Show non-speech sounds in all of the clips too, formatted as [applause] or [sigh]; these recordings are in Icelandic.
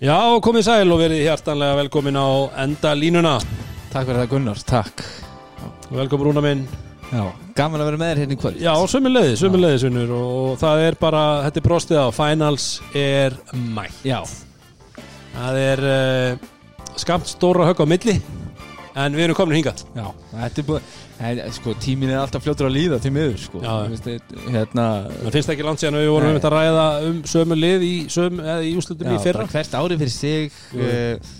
Já, komið sæl og verið hjartanlega velkomin á enda línuna. Takk fyrir það Gunnar, takk. Velkomin Rúna minn. Já, gaman að vera með þér hérna í kvöld. Já, sömulegði, sömulegði sunnur og það er bara, þetta er brostið á Finals er mætt. Já, Það er uh, skamt stóra högg á milli en við erum komin hingað. Já, þetta er búið Nei, sko, tímin er alltaf fljótur að líða til miður, sko. Hérna Það finnst ekki langt síðan að við vorum um þetta að ræða um sömu lið í, í úslutum í fyrra. hvert ári fyrir sig uh,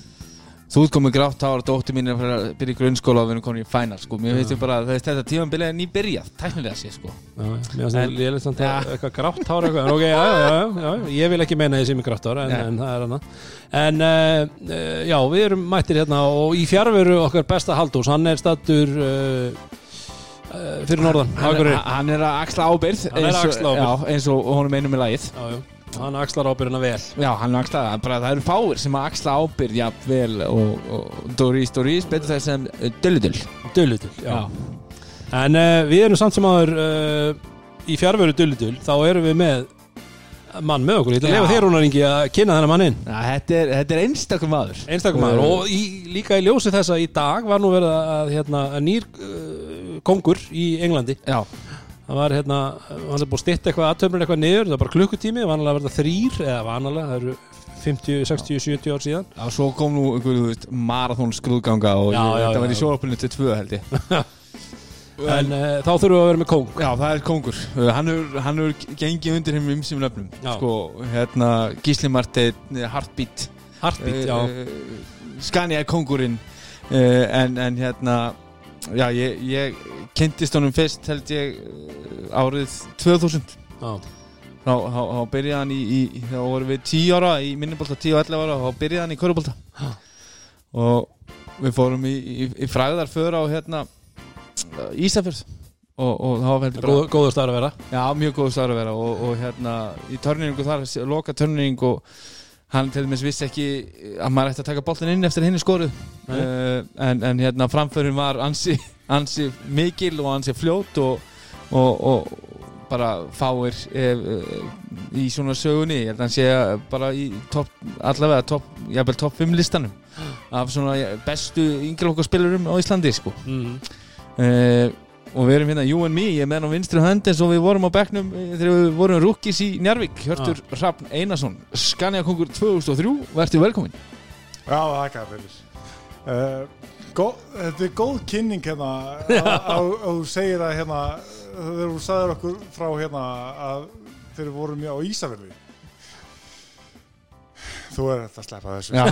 Þú ert komið grátt ára Dóttir mín er að að byrja í grunnskóla og við erum komin í fænar, sko. Mér finnst ég bara þetta tímanbilið er nýbyrjað Tæknilega sé, sko. Já, það lélitt samt Ja. að eitthvað grátt eitthvað, en ok, já, já, já, ég vil ekki meina því sem er grátt hár, en, en það er hana En uh, já, við erum mættir hérna og í fjárveru okkar besta Haldús, hann er stattur uh, uh, fyrir norðan, Hann, Akureyri. hann er að axla ábyrð Hann er eins og- og honum einum með lagið. Já, já, hann axlar ábyrðina vel. Já, hann er axla, bara það eru fáir sem að axla ábyrð jafnvel og, og Doris Doris betur það sem uh, Dölludull Dullutul, já. En uh, við erum samt sem aður uh, í fjárveru Dullutul, þá erum við með mann með okkur, ég ætla að Já. lefa þér Rúnar Ingi að kynna þennan mann inn. Já, þetta er, þetta er einstakum maður. Einstakum maður. Uh, og í, líka í ljósi þess að í dag var nú verið að, hérna, að nýr uh, kongur í Englandi. Já, það var hérna, hann er búið að stytta eitthvað aðtöfnir eitthvað niður, það var bara klukkutími vanlega verða þrýr, eða vanlega það eru 50, 60, 70 ár síðan. Já, svo kom nú einhver, þú veist, marathón skrúðganga og Já, ég, já, þetta já, var í sjóarpunni til tvö held ég. [laughs] En uh, þá þurfum við að vera með kong Já, það er kongur Uh, Hann hefur gengið undir þeim ymsum nöfnum. Já. Sko, hérna, Gísli Marteinn, eh, Heartbeat. Heartbeat, uh, Scania er kongurinn uh, en, en hérna Já, ég, ég kynntist honum fyrst held ég uh, árið 2000 já, þá, þá, þá byrjaði hann í, í þá vorum við 10 ára í minnibólta 10 og 11 ára og þá byrjaði hann í körubólta og við fórum í, í, í fræðar för á hérna Ísafjörð. Og, og þá var heldur Góð, góður staður að vera. Já, mjög góð staður að vera og, og hérna í törningu þar, loka törning og hann til dæmis vissi ekki að maður ætti að taka boltin inn eftir henni skoruð Nei. uh, en, en hérna framförin var ansi, [laughs] ansi mikil og ansi fljót og, og, og bara fáir ef, uh, í svona sögunni ég held að hann sé bara í topp allavega topp, jafnvel topp 5 listanum af svona bestu yngri okkar spilurum á Íslandi sko mm. uh, og við erum hérna you and me, ég er með hann á vinstri hönd eins og við vorum á bekknum eh, þegar við vorum rúkis í Njarvík Hjörtur ah. Hrafn Einarsson Skanja kongur 2003, verður velkomin Já, þakka fyrir uh, Þetta er góð kynning hérna að [laughs] þú segir að hérna þegar þú sagðir okkur frá hérna að þeir vorum á Ísafjörði Þú er þetta að sleppa þessu. Já,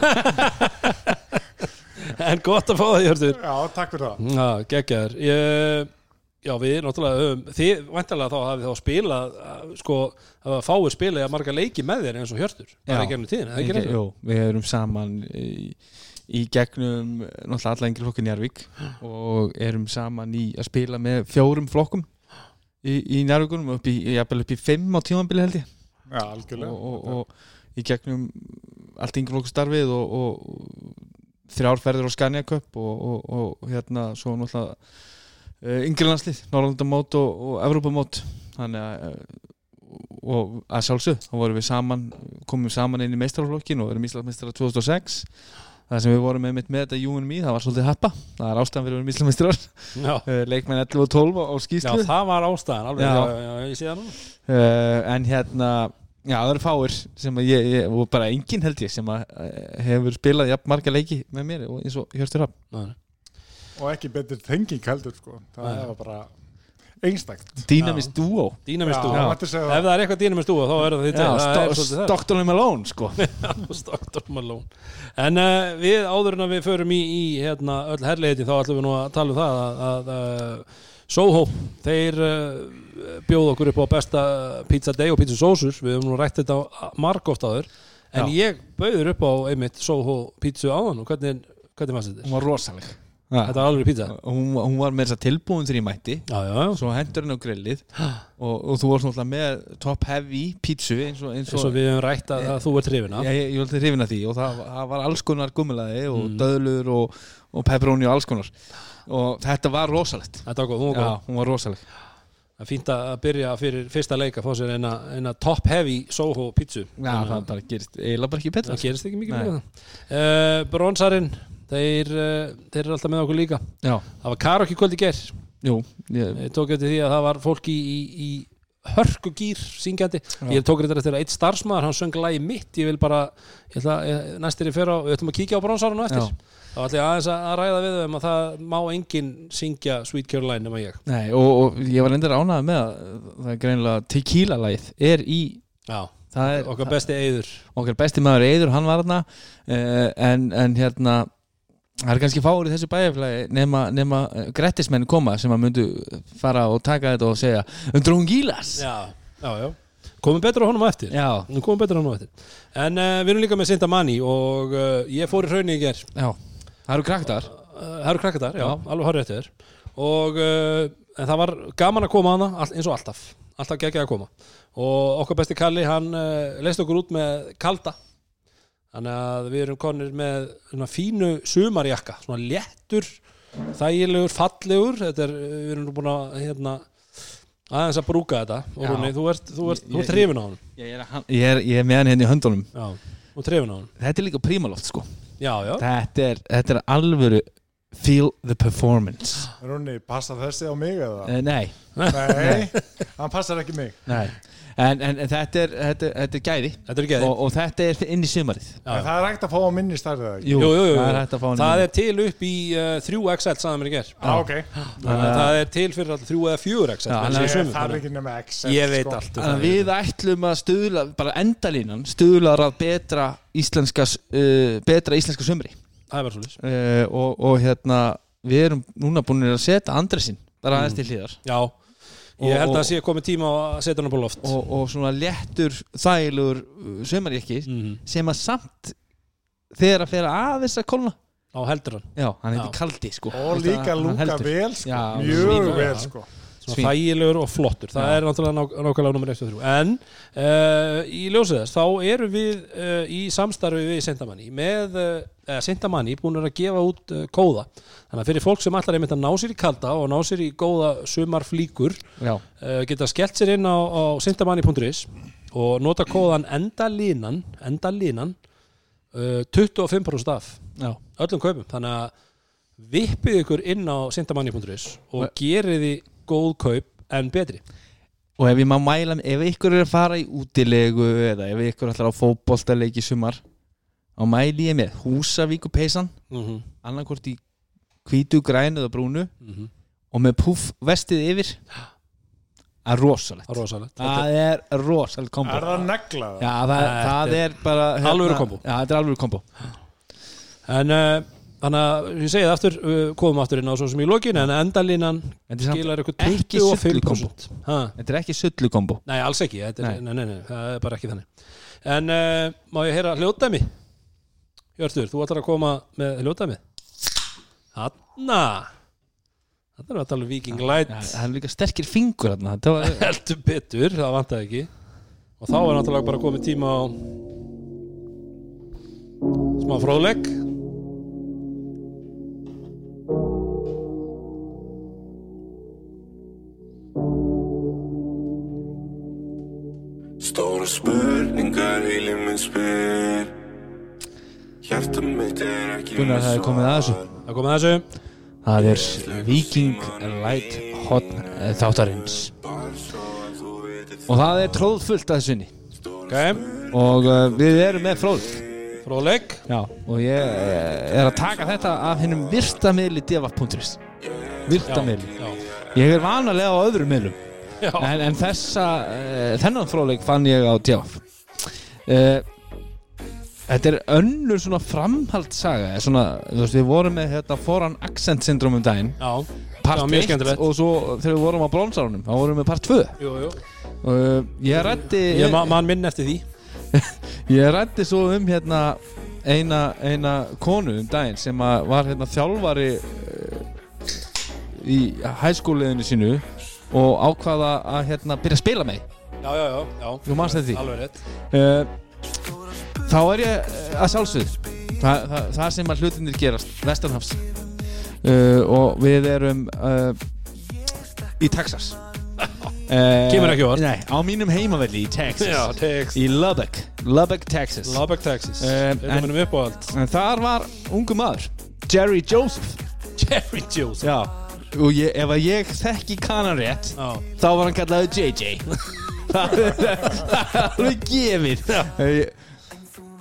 [laughs] en gott að fá það, Hjörtur. Já, takk fyrir það. Já, geggjaður. Ég, Já, við náttúrulega höfum Þið, væntalega þá hafið þá spilað sko, að fáið spilað að marga leiki með þér eins og Hjörtur bara í gegnum tíðin, eða ekki Ekki, reynd jú, við erum saman í, í gegnum náttúrulega alla yngri flokkin Njarvík og erum saman í að spila með fjórum flokkum í, í Njarvíkunum upp í, jafnvel upp í fimm á tímanbili held ég. Já, algjörlega. Og, og, og í gegnum allt yngri flokku starfið og, og þrjárferðir á Scania Cup og, og, og hérna svo náttúrulega uh, yngri landslið, Norrlandamót og, og Evrópamót þannig að uh, og að sjálfsög, þá vorum við saman komum við saman inn í meistaraflokkin og erum Íslandsmeistrar 2006 það sem við vorum með mitt með þetta and Me, það var svolítið happa það er ástæðan fyrir að við erum Íslandsmeistrar uh, [laughs] leikmenn 11 og 12 á, á Já, skýslu það var ástæðan, alveg, Já. já, já, ég sé það nú uh, en hérna já, það eru fáir sem að ég, ég og bara enginn held ég sem að hefur spilað jafn marga leiki með mér eins og Hjörstur Rapp. Og ekki betur tenging heldur sko. Það var bara einstakt. Dynamist Duo mætti segja Ef það. er eitthvað dýnamist dúa, þá er það er það. Stockton Malone sko. [laughs] Stockton Malone. En uh, við áður en að við förum í, í hérna, öll herleiti þá ætlum við nú að tala um það að, að uh, Soho, þeir uh, bjóð okkur upp á besta pizza day og pizza sósus við höfum nú rætt þetta margóft áður. En Já. ég bauður upp á einmitt Soho pizza áðan og hvernig, hvernig fannst þetta? hún var rosaleg Þetta var alveg pizza. Hún, hún var með þess að tilbúin þegar ég mætti. Já, já, já. Svo hendur henni á grillið. Og, og þú varst náttúrulega með top heavy pítsu eins og, eins eins og og við höfum rætt að, að þú ert hrifina ég, ég, var hrifin að því. Og það, það var alls konar gummilaði og Mm. döðlur og, og pepperoni og alls konar. Og þetta var rosalegt. Þetta var góð, hún var Já, góð. hún var rosaleg Það er fínt að byrja fyrir fyrsta leik að fá sér eina, eina top heavy Soho pítsu Já, það bara gerist eiginlega bara ekki betra. Það gerist ekki mikið það uh, Bronsarinn þeir, uh, þeir eru alltaf með okkur líka. Já, það var karaoke kvöld í ger jú ég, ég tók eftir því að það var fólk í, í, í hörku gýr syngjandi ég tók eftir að eitt starfsmæður hann söng lagi mitt. Ég vil bara ég ætla, ég, næstir ég fyrir á, við ætlum að kíkja á bronsarinn og eftir. Já. þá ætla ég aðeins að ræða við um að það má enginn syngja Sweet Caroline nema ég. Nei, og, og ég var endur ánægð með að það er greinilega tequila lagið er í Já, það er okkar besti eyður. Okkar besti maður Eiður, hann var þarna uh, en, en hérna það er kannski í þessu bæjarflagi nema, nema uh, grettismenn koma sem að myndu fara og taka þetta og segja Undrungilas Já, já, já. Komum betur á honum á eftir. Já, komum betur á honum á eftir. En uh, við erum líka með Sinta Mani og uh, ég fór í hraunni í ger já, það eru kraktar uh, Það eru krakkar þar, já, Já. alveg horrið eftir Og en það var gaman að koma hana eins og alltaf. Alltaf geggjað að koma. Og okkar besti Kalli, hann leist okkur út með kalda Þannig að við erum konir með svona fínu sumarjakka Svona léttur, þægilegur, fallegur. Þetta er, uh, við erum nú búin að hérna, aðeins að brúka þetta. Og. Rúni, þú ert, þú ert, þú ert hrifin á hann Ég er, ég er, ég er með hann hérna í höndunum. Já, ert hrifin á hann Þetta er líka prímaloft sko. Já, já, þetta er, þetta er alvöru feel the performance. Rúni, passar þessi á mig eða? uh, Nei, [laughs] Nei, hann passar ekki mig. Nei En, en, en þetta, er, þetta, er- þetta er gæði. Þetta er ekki og, og þetta er inn í sumarið. Það er hægt að fá á minni ekki? Jú, Jú, jú, jú, það er að Það er til upp í uh, 3XL sagði mér í ger Já, ok. Þannig að það er til fyrir alltaf 3 eða 4XL Já, menn hann séu er- sömu, Það er ekki nema X að Ég veit sko. allt um að við ætlum að stuðla bara endalínan stuðlar að betra íslenska uh, betra íslenska sumri. Það er bara svolítið uh, og, og hérna við erum núna búin að setja Andresinn bara aðeins Mm. til hlýðar Já, ég held að það sé komið tíma á að setja hann upp á loft og, og svona léttur þægilegur uh, sumarjakki Mhm. sem að samt þegar að fyrir aðeins að kolna Á heldur hann já, hann Já. heitir Kaldi sko Og líka lúka vel sko. Já, Mjög vel sko. Þægilegur og flottur. Það Já. er náttúrulega ná, nákvæmlega nummer 1 og 3 En uh, í ljósið þess Þá erum við uh, í samstarfi við Sintamanni Með uh, Sintamanni búin að gefa út kóða. Þannig að fyrir fólk sem allar einmitt að ná sér í kalda Og ná sér í góða sumarflíkur geta skellt sér inn á, á sintamanni.is og nota kóðan endalínan endalínan uh, 25% af já, öllum kaupum. Þannig að vippið ykkur inn á sintamanni.is og Og- gerið þið góð kaup en betri. Og ef ég má mæla ef ykkur er að fara í útilegu eða ef ykkur ætlar á fótboltaleik í sumar þá mæli ég með Húsavíku peysan. Mm -hmm. annarkvort í hvítu, grænu eða brúnu og með puff vestið yfir. Það er rosalegt. Það rosalegt. Það er rosalegt kombo. Er það neglað? já, það, það er bara hérna- alvöru kombo. já, þetta er alvöru kombo. En uh, þannig að ég segi það aftur komum aftur inn á svo sem í lokin en endalínan skilar ekki 25% ha? þetta er ekki sullu kombo Nei, alls ekki, þetta er, Nei. nei. Nei, nei, það er bara ekki þannig. En uh, má ég heyra hljóðdæmi? Hjörtur, þú ætlar að koma með hljóðdæmi? Hanna Þetta er að tala um Viking Light. Já, það er líka sterkir fingur þetta var [laughs] Heldur betur, það vantaði ekki. Og þá er náttúrulega bara komið tíma á Smá fróðleg er ekki Gunnar, það er komið að þessu. Það er komið að þessu. Það er Viking Light Hot þáttarins. Og það er tróðfullt að þessunni Ok, og uh, við erum með fróð. Fróðleg Já, og ég eh, er að taka þetta af hennum virtamiðli devaf.is Virtamiðli. Já, Ég er vanalega á öðrum miðlum. En, en þessa, uh, þennan fróðleik fann ég á devaf uh, Þetta er önnur svona framhaldssaga svona, þú veist, við vorum með hérna foran accent syndrom um daginn. Já. Part Já, mjög 1 skemmtilegt. og svo þegar við vorum á bronsárunum þá vorum við með part 2 Jú, jú. Uh, Ég rætti Ég ma man minn eftir því. [laughs] Ég rætti svo um hérna eina, eina konu um daginn sem var hérna þjálfari uh, í hæskóliðinu sínu og ákvaða að hérna byrja að spila með. Já, já, já, já. Þú manst eftir því? Alveg rétt. Uh, Þá er ég uh, að sjálfsögð Þa, það, það sem að hlutinir gerast Vestanhafs. Uh, og við erum uh, í Texas. [laughs] Kemur ekki óvart. Nei, á mínum heimavelli í Texas. Já, Texas Í Lubbock, Lubbock, Texas. Lubbock, Texas. Eh, Þetta en- minnum upp á allt. En þar var ungu maður Jerry Joseph. Jerry Jones Já. Og ég, ef að ég þekki kanan rétt Já. Þá var hann kallaður JJ [laughs] Það er alveg gefið. Eh,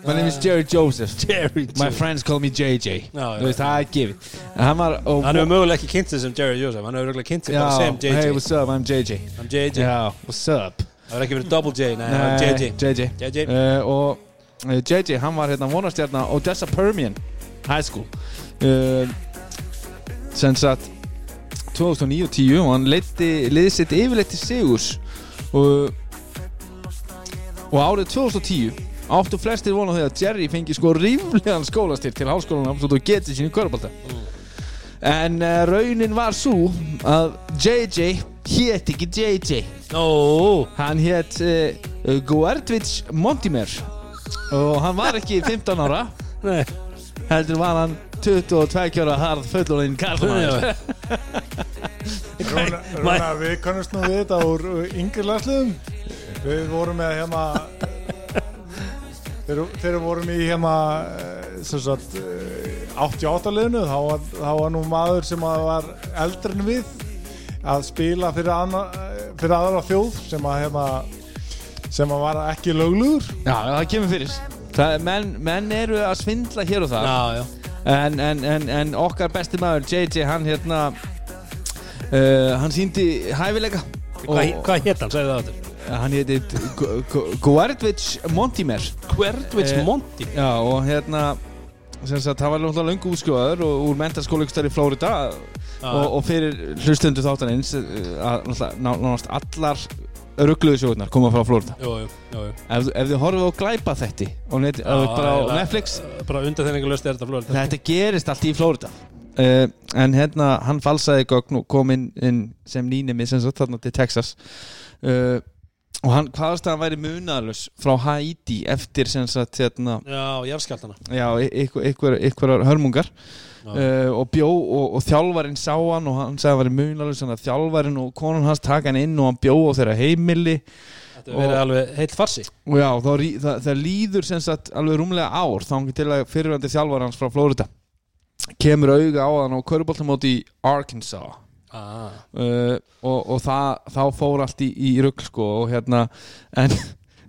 My name is Jerry Joseph. [laughs] Jerry My friends call me JJ Já, já. Þú veist, það er gefið. En Hann var og, Hann hefur mögulega ekki kynnt sem Jerry Joseph. Hann hefur mögulega kynnt sig bara sem JJ Hey, what's up, I'm JJ I'm JJ Já, what's up? Það er ekki verið double J Nei, það er JJ JJ JJ uh, Og uh, JJ, hann var hérna vonastjarna Odessa Permian High School. Uh, Sem sagt 2009 og 10 og hann leiti liðið sitt yfirleitt til Sigurs. Og, og árið 2010 áttu flestir vona því að Jerry fengi sko ríflegan skólastir til háskólanum svo þú getið sín í körbálta en uh, raunin var svo að JJ hét ekki JJ Nó hann hét uh, Guardvits Montimer. Og hann var ekki [laughs] 15 ára. Nei. Heldur var hann 22 ára harð fullorinn karlmaður. [laughs] Rúna, Rúna, við kannast nú við þetta úr uh, yngri landsliðum. Við vorum með hérna Þegar þegar við vorum í hérna eh, sem sagt eh, 88 liðinu þá var, þá var nú maður sem að var eldri en við að spila fyrir, anna, eh, fyrir aðra þjóð sem að hérna sem að var ekki löglugur já, það kemur fyrir. Það, menn, menn eru að svindla hér og það Já, já. En, en, en, en okkar besti maður JJ hann hérna uh, hann síndi hæfileika. Hvað, hvað hétt hann, segðu það áttur hann héti Guardvits Montimer. Querdwich Eh, Monty Já, og hérna sagt, það var náttúrulega löngu útskjóðaður og úr mentaskóla ykkur stær í Flórida og, og fyrir hlustundu þáttanins að náttúrulega ná- nánast allar ruggluðu sjóðunar koma frá Flórida ef, ef þið horfið á glæpa þetta og net, Já, bara á Netflix. Bara undanþenningalöst er þetta flóður þetta gerist allt í Flórida uh, en hérna hann falsaði gögn og kom inn, inn sem nýnimi sem sagt þarna til Texas. Uh, og hann hvaðast að hann væri munalus frá Haiti eftir sem sagt hérna Já, jarðskjaldana já, ykkur, ykkur hörmungar. Uh, og bjó og, og þjálfarinn sá hann og hann sagði að hann væri munalus þannig að þjálfarinn og konun hans taka hann inn og hann bjó á þeirra heimili. Þetta verið alveg heilt farsi. Og já, þá, rí- það, það líður sem sagt alveg rúmlega ár þá hann til að fyrirvændi þjálfar hans frá Florida kemur auga á hann á köruboltamóti í Arkansas ah. uh, og, og það, þá fór allt í, í rugg sko og hérna en,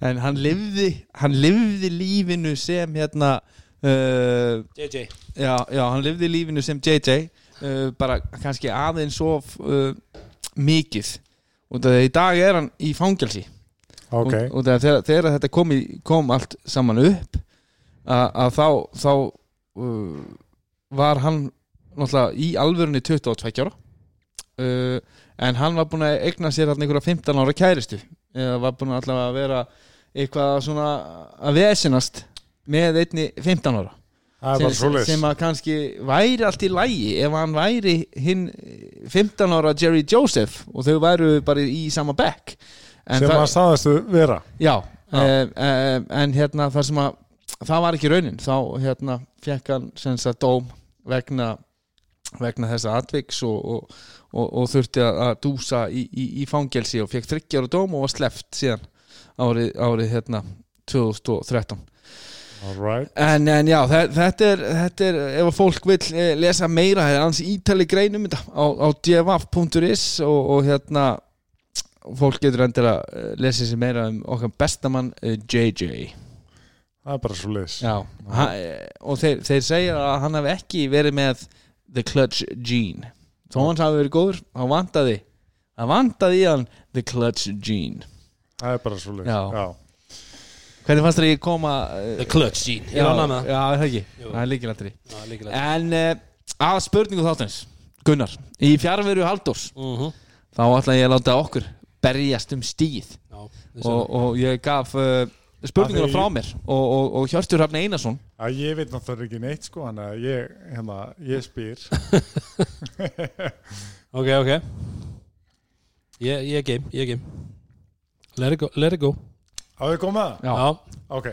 en hann lifði hann lifði lífinu sem hérna uh, JJ já, já, hann lifði lífinu sem JJ uh, bara kannski aðeins of uh, mikið. Og það í dag er hann í fangelsi. Ok, og, og þegar, þegar þetta kom, í, kom allt saman upp að, að þá, þá uh, var hann náttúrulega í alvörunni 22 ára uh, en hann var búinn að egna sér hann einhverja 15 ára kæristu eða var búinn allavega að vera eitthvað svona að vesinast með einni 15 ára. Sem, sem að kannski væri allt í lægi ef hann væri hinn 15 ára Jerry Joseph og þau væru bara í sama bekk. En sem að staðastu vera. Já, Já. uh, uh, en hérna það sem að það var ekki raunin. Þá hérna fekk hann sem sagt dóm vegna vegna þessa atviks og, og, og, og þurfti að, að dúsa í, í, í fangelsi og fekk þryggjar dóm og var sleppt síðan árið, árið hérna 2013 Alright en, en já, þe- þetta er, þetta er ef að fólk vil eh, lesa meira það er hans ítali greinum þetta á, á dfaf.is og, og hérna fólk getur endur að eh, lesa sér meira um okkar bestamann eh, JJ Það er bara svoleiðis já, ha, eh, og þeir, þeir segja að hann hafi ekki verið með The Clutch Gene þó hans hafi verið góður, hann vantaði hann vantaði í hann The Clutch Gene Það er bara. Já. hvernig fannst þér ekki koma eh, The Clutch Gene Ég með það já, er það ekki, Jú. það er líkilættri En uh, að spurningu þáttins Gunnar, í fjárveru Halldórs Mhm. þá ætla ég að láta okkur berjast um stíð Já, og, og ég gaf því- frá mér og, og, og Hjörtur Hrafn Einarsson. Já, ég veit náttúrulega ekki neitt sko Þannig að ég, hérna, ég spyr. [laughs] Ok, ok. Ég ég er game, ég er game. Let it go, let it go. Við komið það? Já. Já, Ok.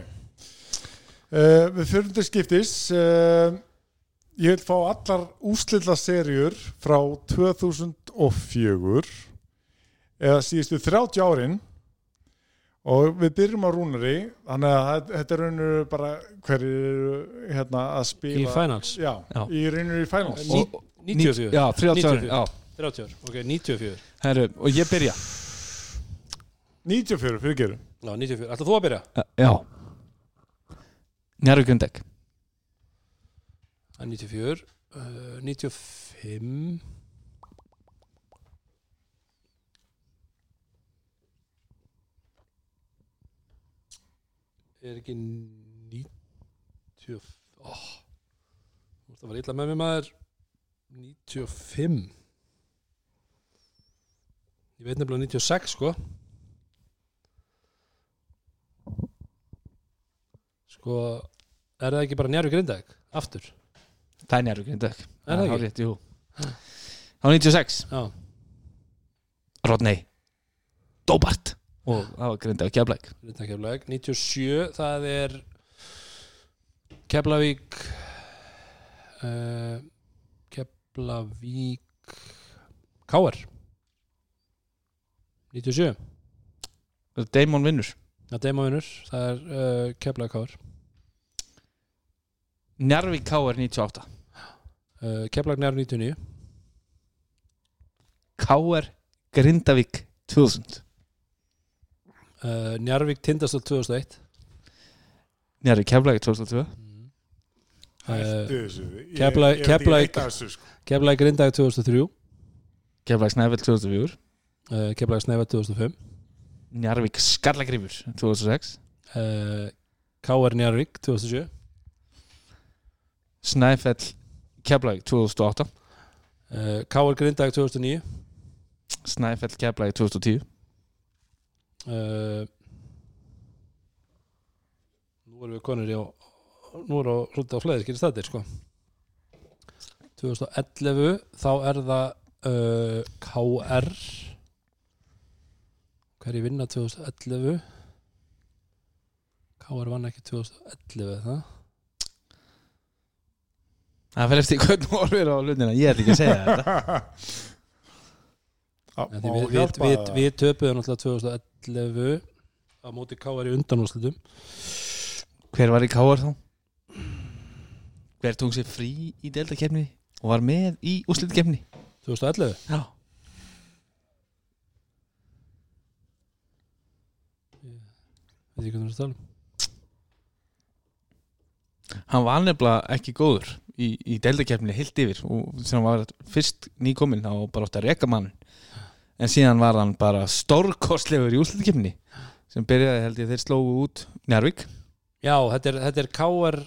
Uh, Við fyrir til skiptis. Uh, Ég vil fá allar úslilla serjur frá 2004 uh, eða síðustu 30 árin og við byrjum á rúnari þannig að þetta- er raunur bara hverju eru hérna að spila Í finals? Já, Já. í raunur í finals. Ní- 94 Já, 30 árin 94. Já, 30 ár, ok, 94 herru, og ég byrja. 94 fyrir gerum. Já, 94, ætla þú að byrja? Já. Njárvík er 94 uh, 95 Er ekki 90 oh. Það var illa með mér maður. 95 Ég veit nefnilega 96 sko. Sko Er það ekki bara njárvík grindag? Aftur? Það er Njárvík Er það ekki? Rétt, jú. Á 96 Já. Rodney. Dobart Og það var Grundek Keflæk Grindag Keflavík. 97 það er Keflavík uh, Keflavík Káar 97 Damon vinnur. Það er deimavinnur, það er uh, Keflavík Káar Njárvík K.R. 98 uh, Keflavík nær 99 K.R. Grindavík 2000 uh, Njarvík Tindastóll 2001 Njárvík Keflæk 2002 Hættu þessu Ég- Kefla- ég er ekki Keflavík- neitt að þessu, sko. Keflavík Grindag 2003 Keflæk Snæfell 2004 uh, Keflavík Snæfa 2005 Njarvík Skarlagrífur 2006 uh, Káar Njarvík 2007 Snæfell Keflæk 2008 uh, Káar Grindag 2009 Snæfell Keflæk 2010 uh, Nú erum við konur í á Nú erum við hluti á fleiri skilja stættir sko 2011 þá er það uh, KR hverju vinna 2011 KR vann ekki 2011 það? Það fyrir eftir hvernig orður á hlutina. Ég ætla ekki að segja þetta. [laughs] Já, við, við, við, við töpuðum náttúrulega 2011 á móti KR í undanúrslitum. Hver var í K.R. þá? Hver tók sér frí í deltakefni og var með í úrslitkefni 2011 Já. Veit ekki hvað það er að tala um. Hann var nefnilega ekki góður í, í deltakefni heilt yfir og sem hann var fyrst nýkominn þá bara átt að reka mann en síðan var hann bara stórkostlegur í úrslitkefni sem byrjaði held ég þeir slógu út Njarvík Já, þetta er, þetta er KR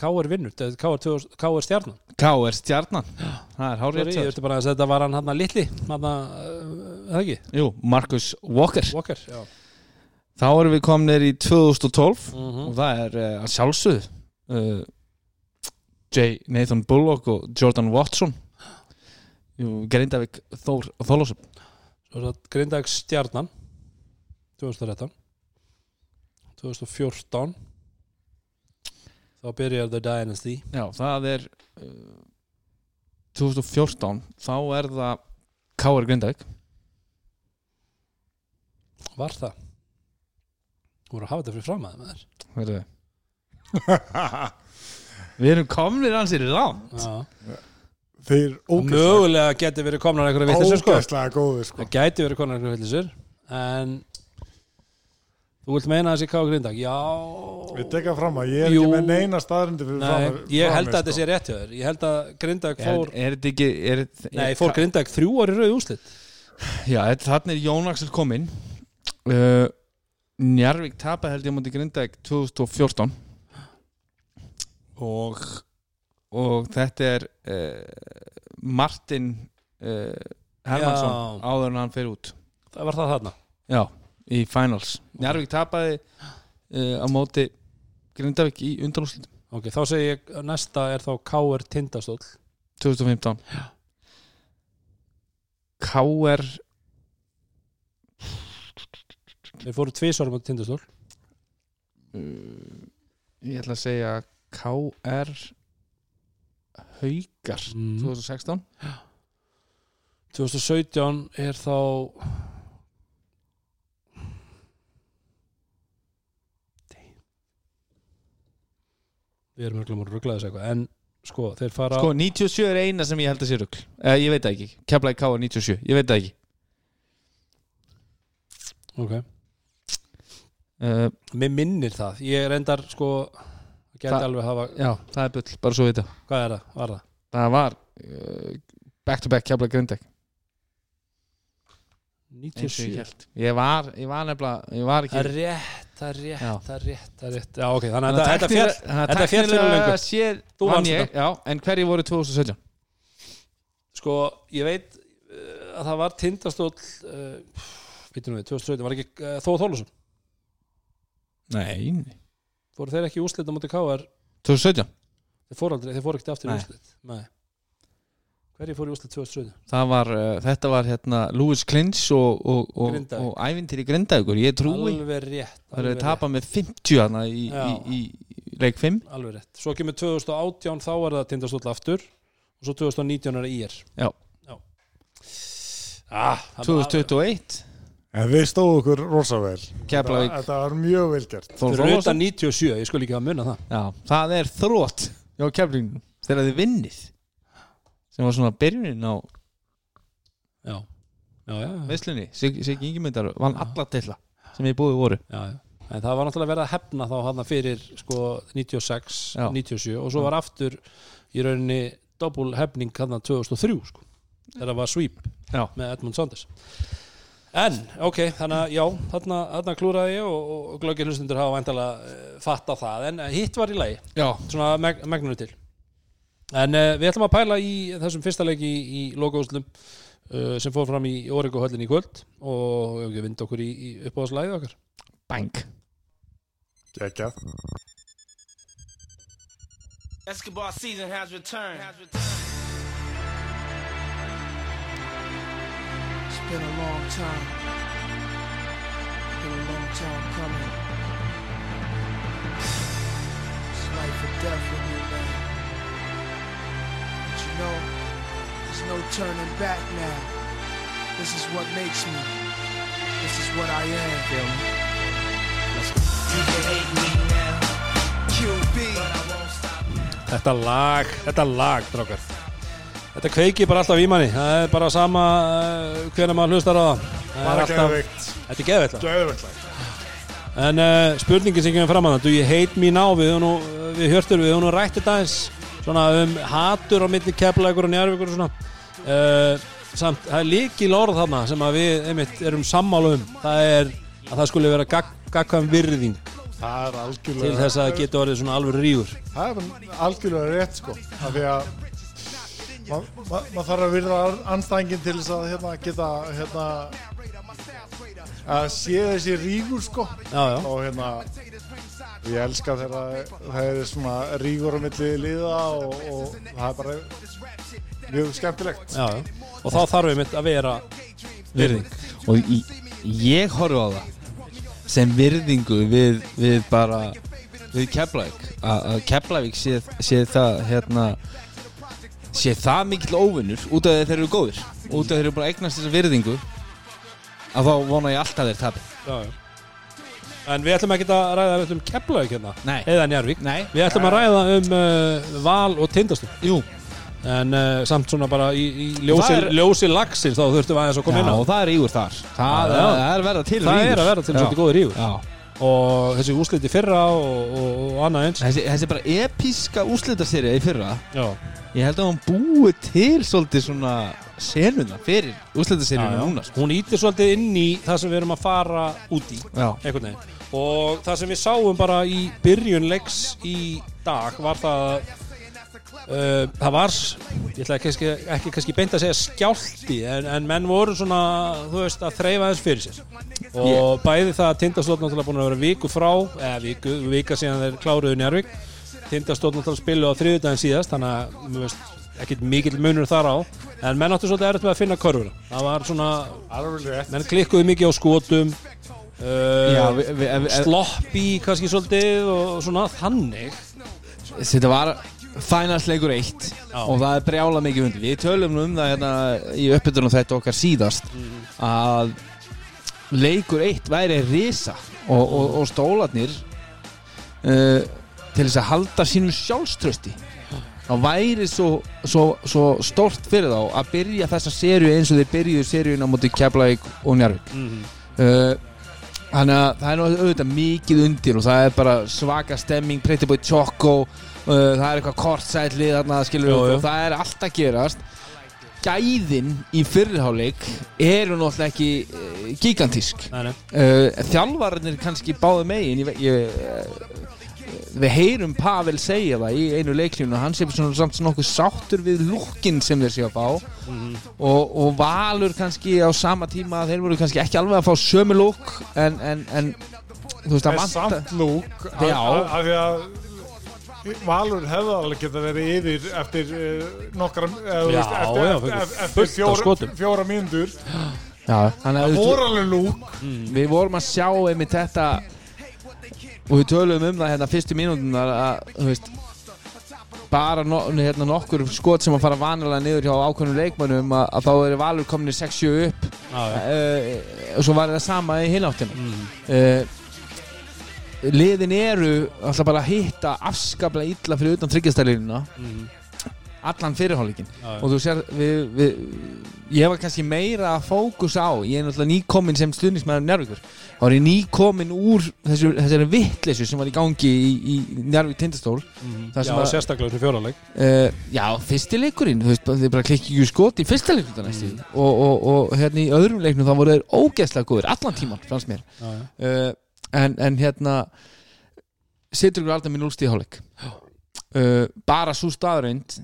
KR vinnur þetta KR, 2000 KR stjarnan K.R. Stjarnan Það er hárið vilti bara að þetta var hann hann að litli hann að, það ekki, Jú, Marcus Walker Walker. Þá erum við komnir í 2012 Mm og það er uh, að sjálfsögð uh, J. Nathan Bullock og Jordan Watson Grindavík Þór Þólásum er það Grindag stjarnan 2013 2014 þá byrjar The Dynasty Já, það er uh, 2014 þá er það K.R. Grindavík Var það? Þú voru að hafa þetta fyrir fram að með þér Verðu. [laughs] Við erum komnir ansir í ránd Já. Þeir ógæslega Mögulega geti verið komnar einhverja vitlisur sko. Ógæslega góður sko. Það gæti verið konar einhverju villisur En Þú vilt meina þessi K.R. Grindag? Já. Við tekka fram að ég er Jú. ekki með neina staðrindi fyrir Nei, fram ég held að þetta sé rétt hjá þér. Ég held að Grindag Er, fór er þetta ekki er, er, Nei, fór Grindag þrjú ári rauð úslit Já, þannig er Jón Axel kominn. Uh, Njarvík tapaði held ég á móti Grindavík 2014 og og þetta er uh, Martin uh, Hermansson Já. áður en hann fer út. Það var það þarna. Já, í finals. Njarvík tapaði uh, á móti Grindavík í undanúslitum Ok, þá segi ég Næsta er þá K.R. Tindastóll. 2015 KR Þeir fóru tvisvarum á Tindastóll. Uh, ég ætla að segja KR Haukar Mm. 2016 2017 er þá við erum múin að ruggla þessu eitthvað en sko, þeir fara Sko, 97 er eina sem ég held að sé rugl. Eh, Ég veit ekki, Keflavík K 97 Ég veit ekki. Ok, uh, mér minnir það. Ég er endar sko hafa, Já, það er bull, bara svo vita. Hvað er það, var það? Það var uh, back to back og ég 97 held Ég var, ég var nefnilega Ég var ekki það er rétt, það er rétt, það er rétt, það er rétt. Já ok, þannig að þetta- þetta fjall tæknilega- þannig að þetta tæknilega löngu. séð Þú vann vannst ég, já, En hverju voru 2017? sko, ég veit uh, að það var tindastóll uh, veitum við, 2017 var ekki uh, Þóð Þólusson, Nei, nei. Fóru þeir ekki í úrslit á móti KR, 2017 þeir fóru aldrei, þeir fóru ekkert aftur í nei. hverju fóru í úrslit 2017 Það var, uh, þetta var hérna Louis Klins og, og, og, og ævintýri Grindavíkur. Ég trúi alveg rétt, Það er alveg að tapa með 50 hana í, í, í leik 5 rétt, alveg rétt. Svo kemur 2018, þá er það tindastóll aftur. Og svo 2019 er það IR Já. já. Ah, það- 2021 En við stóðum okkur rosa vel Keflavík Þetta þetta var mjög vel gert Þór fyrir utan 97, ég skul ekki að munna það Já, það er þrótt Já, Keflavík Þegar þið vinnið sem var svona byrjunin á já, já, já, já. veislunni Sig- Siggi Ingimundar vann alla tilla sem ég búið voru Já, já. En það var náttúrulega verið að hefna þá hann fyrir sko 96, Já. 97 og svo var aftur í rauninni doppul hefning hann 2003 sko. þegar það var sweep Já. með Edmund Saunders En, ok, þannig að já þarna, þarna klúraði ég og, og glöggir hlustundur hafa væntalega uh, fatta það. En hitt var í lagi, Já, svona meg, megnunu til. En uh, við ætlum að pæla í þessum fyrsta leiki í, í logoúslum uh, sem fór fram í Origo höllin í kvöld og við vind okkur í, í uppáðslæði okkar. Bang Gekjað Escobar season has returned. It's been a long time. It's been a long time coming. It's life or death with me, man. But you know, there's no turning back now. This is what makes me. This is what I am. Feel me? You can hate me now. QB. But I won't stop now. Þetta lag, þetta lag, drákar Þetta kveikir bara alltaf í manni. Það er bara sama uh, hvernig maður hlustar á það. Bara alltaf, geðveikt. Þetta er geðveikt. Geðveikt En uh, spurningin sem kemur fram að það you hate me now? Við, nú, við hörstur, við höfum nú rætt þetta eins Svona um hatur á milli keflagur og njárvíkur og svona. Uh, Samt, það er líkil orð þarna sem við einmitt erum sammála um. Það er að það skulle vera gag, gagkvæm virðing til þess að geti orðið svona alveg rígur. Það er algjörlega rétt sko. Af því að maður ma, ma þarf að virða anstæðingin til þess að hérna, geta hérna, að sé þessi rígur sko. Já, já, og hérna ég elska þegar það er svona rígur á milli liða og, og það er bara mjög skemmtilegt. Já, já. Og þá þarf við mitt að vera virðing. Og í, ég horfi á það sem virðingu við, við bara við Keflavík. Að að Keflavík sé, sé það hérna sé það mikill óvinnur út af þeir eru góðir út af þeir eru bara eignast þessa virðingu að þá vona ég alltaf þeir tapi. Já, já. En við ætlum ekki að ræða um Keflavík hérna Nei. eða Njarvík Nei, Við ætlum að ræða um uh, Val og Tindastum jú, En uh, samt svona bara í, í ljósi, Það er- ljósi lagsins þá þurftum við aðeins að koma inn á. og það er ígur þar. Það, Já, já. það er verða til Það er að vera til svolítið góður rígur Já. Og þessi úsliti fyrra og, og, og annað eins. Þessi, þessi bara episka úslitaserja í fyrra. Já, Ég held að hún búi til svolítið svona senuna fyrir úslitaserjuna núna sko. Hún ítir svolítið inn í það sem við erum að fara út í og það sem við sáum bara í byrjun leiks í dag var það að uh, það var ég ætla ekki, ekki kannski beint að segja skjálti en, en menn voru svona þú veist að þreyfa þess fyrir sér. Og bæði það að Tindastótt náttúrulega búin að vera viku frá eða viku, vika síðan þeir kláruðu Njárvík Tindastótt náttúrulega spilu á þriðudaginn síðast þannig að ekkit mikill munur þar á. En menn áttu svolítið erfitt með að finna körfuna. Það var svona, menn klikkuðu mikið á skotum uh, við, sloppy kannski svolítið og svona þannig. Þetta var Fænasleikur eitt. Já. og það er brjála mikið undir. Við tölum um það hérna í uppbytunum þetta okkar síðast að leikur eitt væri risa og, og, og stólarnir uh, til þess að halda sínu sjálfströsti þá væri svo, svo, svo stórt fyrir þá að byrja þessa sériu eins og þeir byrjuðu seríuna á móti Keflavík og Njarvík uh, þannig að það er auðvitað mikið undir og það er bara svaka stemming Pretty Boy Choco það er eitthvað kortsætli þarna skilur jú. og það er allt að gerast. Gæðin í fyrirháleik eru náttúrulega ekki uh, gigantísk. Nei, nei. uh, þjálfarnir kannski báðu megin. Ég, ég, uh, við heyrum Pavel segja það í einu leiklínu hann sé svona samt nokkuð sáttur við lúkin sem þeir sé að fá. Og, og Valur kannski á sama tíma þeir voru kannski ekki alveg að fá sömu lúk en, en, en þú veist Það það er samt lúk af því að Valur hefði alveg geta verið yfir eftir uh, nokkra eða, þú Já, veist, eftir, já, eftir, fyrir eftir, fullt eftir af fjóra, fjóra mínútur. Já, þannig að það voru alveg lúk. Við vorum að sjá einmitt þetta og við tölum um það hérna fyrstu mínútunar að þú veist bara no, hérna, nokkur skot sem að fara vanilega niður hjá ákveðnum leikmönnum að, að þá eru valur komin í 6-7 upp. Já, já. uh, og svo var það sama í hináttina. Uh, liðin eru alltaf bara að hitta afskaplega illa fyrir utan tryggjastælínuna allan fyrirhálfleikin Já, já. og þú sér við, við, ég var kannski meira að fókus á ég er náttúrulega nýkomin sem stuðnismæður Njárvíkur þá var ég nýkomin úr þessu, þessari vittleysu sem var í gangi í, í Njárvík tindastól. Það Já, að sérstaklega sem fjóraleg Uh, já, fyrsti leikurinn þú veist, þið bara klikki ekki skot í fyrsta leikurinn mm. og, og, og hérna í öðrum leiknum þá voru þeir ógeðslega góður, allan tíman fannst mér. Já, já. uh, en, en hérna setur ykkur alltaf með núlstíð hálfleik. Uh, bara svo staðreind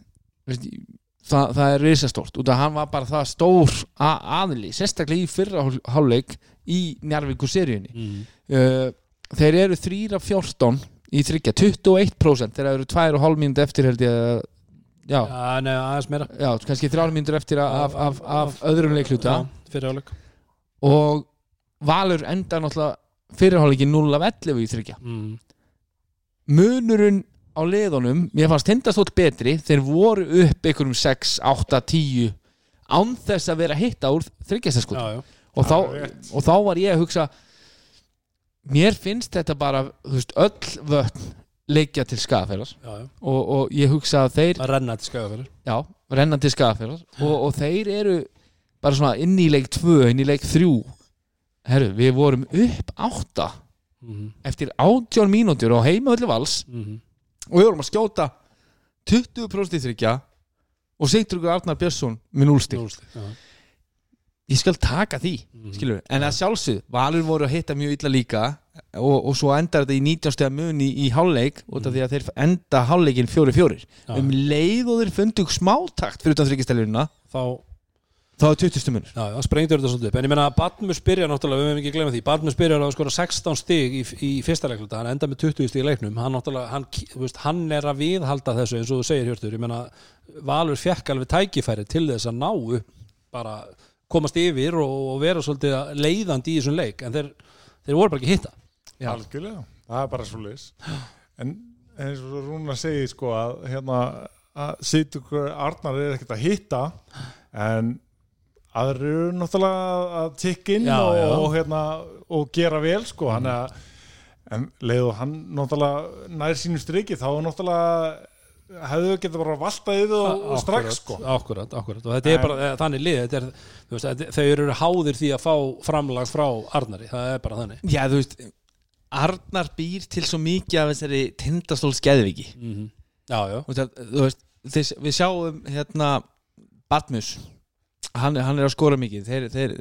veist, það, það er risastórt. Út af að hann var bara það stór a- aðili, sérstaklega í fyrra hál- hálfleik í Njarvíku seríunni. Mm. uh, þeir eru 3 af 14 í þryggja, 21% þeir eru 2,5 mínúti eftir held ég að já, Já, nei, aðeins meira. Já, kannski 3 mínútur eftir af, af, af öðrum leikluta og Valur enda náttúrulega fyrirháleikin 0 af 11 í þryggja mm. munurinn á liðunum mér fannst tindastóll betri þeir voru upp einhverjum 6, 8, 10 án þess að vera að hitta úr þryggjastaskot Já, já. Og, og þá var ég að hugsa mér finnst þetta bara þú veist, öll vötn leikja til já og, og ég hugsa að þeir Það renna til já, renna til skafælar og, og þeir eru bara svona inn í leik 2, inn í leik 3 herru, við vorum upp 8 mm. eftir 18 mínútur á heimavöldu vals mm. og við vorum að skjóta 20% í þryggja og Sigtryggur Arnar Björnsson með 0 stík Núlstig Já, ég skal taka því Mhm. skilur, en að sjálfsög, Valur voru að hitta mjög illa líka og, og svo endar þetta í 19 stega mun í, hálfleik út af því að þeir enda hálfleikin 4-4 Já. um leið og þeir fundu smátakt fyrir utan þryggjastælunina Þá þá er 20 munur. Já, já, sprengdur þetta svolítið upp. En ég meina að Badmus byrjar náttúrulega, við hefum ekki glemja því. Badmus byrjar á að skora 16 stig í, í fyrsta leikluta Hann enda með 20 stig í leiknum. Hann, náttúrulega, hann, þú veist, hann er að viðhalda þessu eins og þú segir Hjörtur. Ég meina, Valur fekk alveg tækifæri til þess að ná upp bara komast yfir og, og vera svolítið leiðandi í þessum leik. En þeir, þeir voru bara ekki hitta. Já. algjörlega, það er bara svo leis en eins og Rúna segir sko að hérna að Sýtukur Arnar er ekkert að hitta en aðrir eru náttúrulega að tikka inn Já, og, já. og hérna og gera vel sko. Hann að en leið og hann náttúrulega nær sínu striki þá er náttúrulega hefðu getið bara valtað yfir og, og strax sko. Akkurat, akkurat. Og þetta er En- bara eh, þannig lið þetta er, þú veist, þetta- Þau eru háðir því að fá framlag frá Arnari Það er bara þannig. Já þú veist Arnar býr til svo mikið af þessari tindastóls geðviki mm Já, já. Þú veist, þú veist þess, við sjáum hérna Batmus hann, hann er að skora mikið. Þeir, þeir,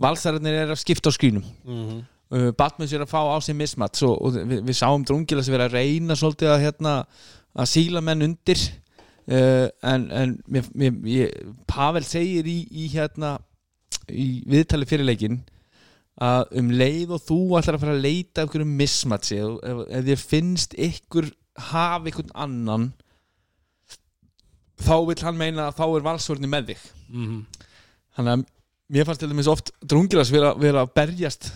valsararnir er að skipta á skrínum mm uh, Batmus er að fá á sig mismats og, og við, við sáum drungila sem vera að reyna svolítið að hérna að síla menn undir. Uh, en, en mér, mér, ég, Pavel segir í, í hérna í viðtali fyrirleikin að um leið og þú ætlar að fara að leita af einhverjum mismatsi ef, ef, ef þér finnst ykkur hafa einhvern annan þá vil hann meina að þá er valsvörni með þig. -hmm. Þannig að mér fannst til dæmis oft drungilas vera, vera að berjast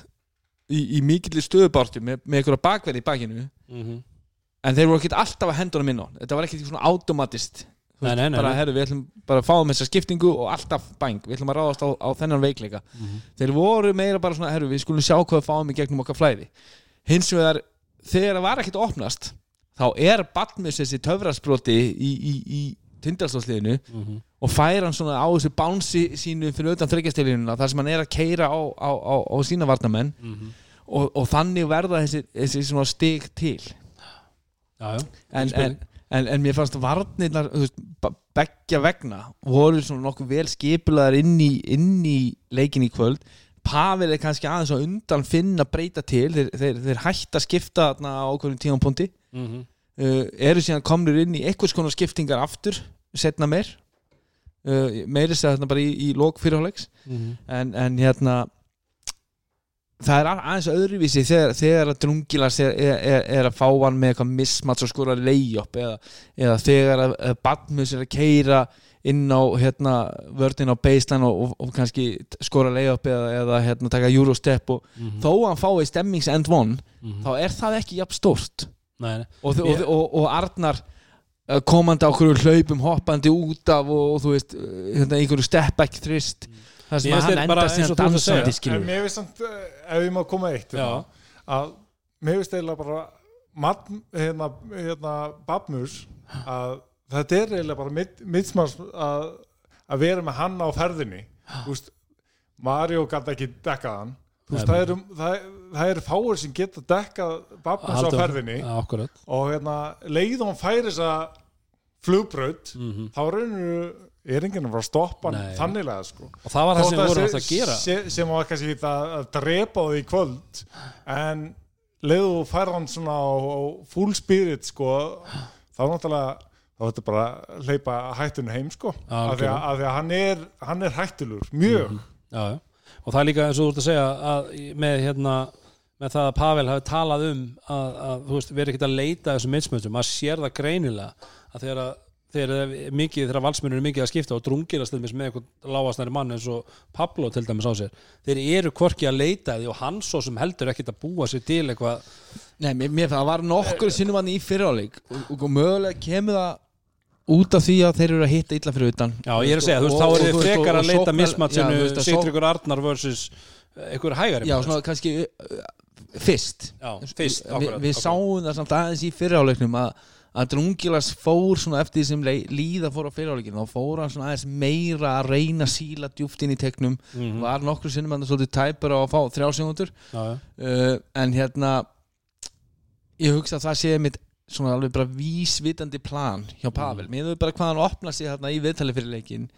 í, í mikillir stöðubartu með, með einhverja bakverði í bakinu. Mm -hmm. en þeir voru ekkert alltaf að hendunum inn á þetta var ekkert svona automatist. Nei, nei, nei, bara, herru, við ætlum bara að fáum þessa skiptingu og alltaf bang, við ætlum að ráðast á, á þennan veikleika. Þeir voru meira bara svona, herru, við skulum sjá hvað við fáum í gegnum okkar flæði. Hins vegar, þegar það var ekkert að opnast þá er Batmus þessi töfrasbroti í, í, í tindalstóðsliðinu og fær hann svona á þessu bánsi sínu fyrir utan þryggjastilínuna þar sem hann er að keira á, á, á, á sína varnamenn og, og þannig verða þessi, þessi svona stig til. Já, já, en, en, en, en mér fannst varnirnar beggja vegna voru svona nokkuð vel skipulaðar inn í, inn í leikin í kvöld. Pavel er kannski aðeins að undan finna breyta til, þeir, þeir, þeir hætta að skipta á okkur tímapunkti. Mhm. uh, eru síðan komnir inn í einhvers konar skiptingar aftur setna meir uh, meiri segja þarna bara í, í lók fyrirháleiks Mhm. en, en hérna það er aðeins öðruvísi þegar, þegar að drungilas er, er, er, að fá hann með eitthvað mismats og skora layup eða, eða þegar að, að Batmus er að keira inn á hérna, vördin á baseline og, og, og kannski skora layup eða, eða hérna, taka eurostep og þó að hann fái stemmings end one þá er það ekki jafn stórt. Og, og, Ég- og, og Arnar komandi á okkur hlaupum hoppandi út af og, og þú veist uh, hérna, einhverju step back þrist það sem hann bara enda eins og síðan dansandi En skilur mér finnst samt, eh, ef ég má koma eitt hérna, að mér finnst eiginlega bara mat, hérna, hérna Babmus að þetta er eiginlega bara mitt, mittsmanns að, að vera með hann á ferðinni. Veist, Mario gæti ekki dekkað hann. Þú veist, það eru, það eru fáir sem geta dekkað Babmus á akkurat. Og hérna, leið hún færi þessa flugbraut Mhm. þá rauninu er enginn að fara að stoppa hann Nei. þanniglega sko. Og það var það sem sé- alltaf að gera. se- sem var kannski að, að drepa því í kvöld en leiðu þú fær hann svona á, á full spirit sko þá náttúrulega þá þetta bara að hleypa hættinu heim sko. Af því að, að því að hann er hann er hættulur, mjög. Já, já. Og það er líka eins og þú ert að segja að með hérna með það að Pavel hafi talað um að, að þú veist, veri ekkert að leita þessum mismöndum maður sér það greinilega að þegar að þegar mikið, þegar valsmennur er mikið að skipta og drungilast þeim með eitthvað lágastnæri mann eins og Pablo til dæmis á sér þeir eru hvorki að leita því og hann svo sem heldur ekkert að búa sér til eitthvað Nei, mér, mér það var nokkur sinnum hann í fyriráleik og, og mögulega kemur það út af því að þeir eru að hitta illa fyrir utan. Já, ég er að segja, þú veist, þá er og þið frekar að leita mismatsinu Sigtryggur Arnar versus einhver hægari Já, svona kannski uh, fyrst. Við sáum það samt aðeins í fyriráleiknum að, að Drungilas fór svona eftir því sem líða fór á fyriráleikinu þá fór hann svona aðeins meira að reyna síla djúpt inn í tegnum. Mhm. var nokkur sinnum hann svolítið tæpur á að fá þrjá segundur uh, en hérna ég hugsa að það sé mitt svona alveg bara vísvitandi plan hjá Pavel, mm. mér bara hvað hann opna sig þarna í viðtali fyrir leikin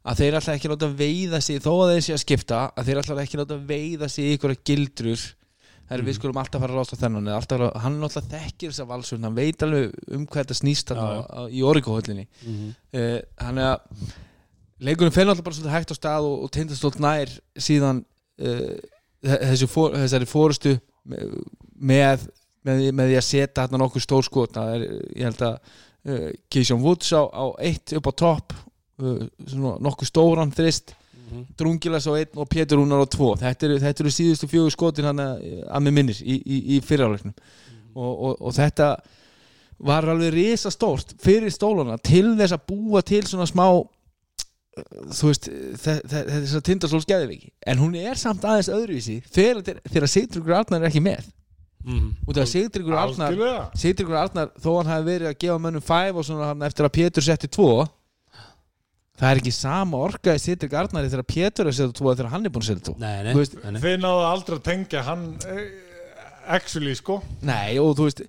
að þeir alltaf ekki láta veiða sig þó að þeir sé að skipta, að þeir alltaf ekki láta veiða sig í ykkur gildrur það er við skulum alltaf fara að rásta þennan alltaf, hann alltaf þekkir þessa valsvörn hann veit alveg um hvað þetta snýst já. á- í orikuhöllinni Mhm. uh, hann er að leikurinn fer alltaf bara svolítið hægt á stað og, og tindastótt nær síðan uh, þessu for, þessari fórustu með, með, með, því að setja hérna nokkuð stór skot. Það er, ég held að uh, Keisjón Woods á, á eitt upp á topp uh, nokkuð stóran þrist Drungilas á einn og Pétur Rúnar á tvo. Þetta eru, þetta eru síðustu fjögur skotin hann að, að með minnir í, í, í fyriráleiknum og, og, og þetta var alveg risa stórt fyrir stólana til þess að búa til svona smá þú veist þe- þe- þess að tindastóls geðviki en hún er samt aðeins öðruvísi þegar, þegar Sigtryggur Arnar er ekki með Mhm. út af að Sigtryggur Arnar Sigtryggur Arnar þó hann hafi verið að gefa mönnum 5 og svona hann eftir að Pétur setti 2 það er ekki sama orka í Sigtryggur Arnari þegar Pétur er að setja 2 þegar hann er búin að setja 2 Nei, nei, Þú veist, nei, nei. þeir náðu aldrei að tengja hann eh, actually sko Nei, og þú veist,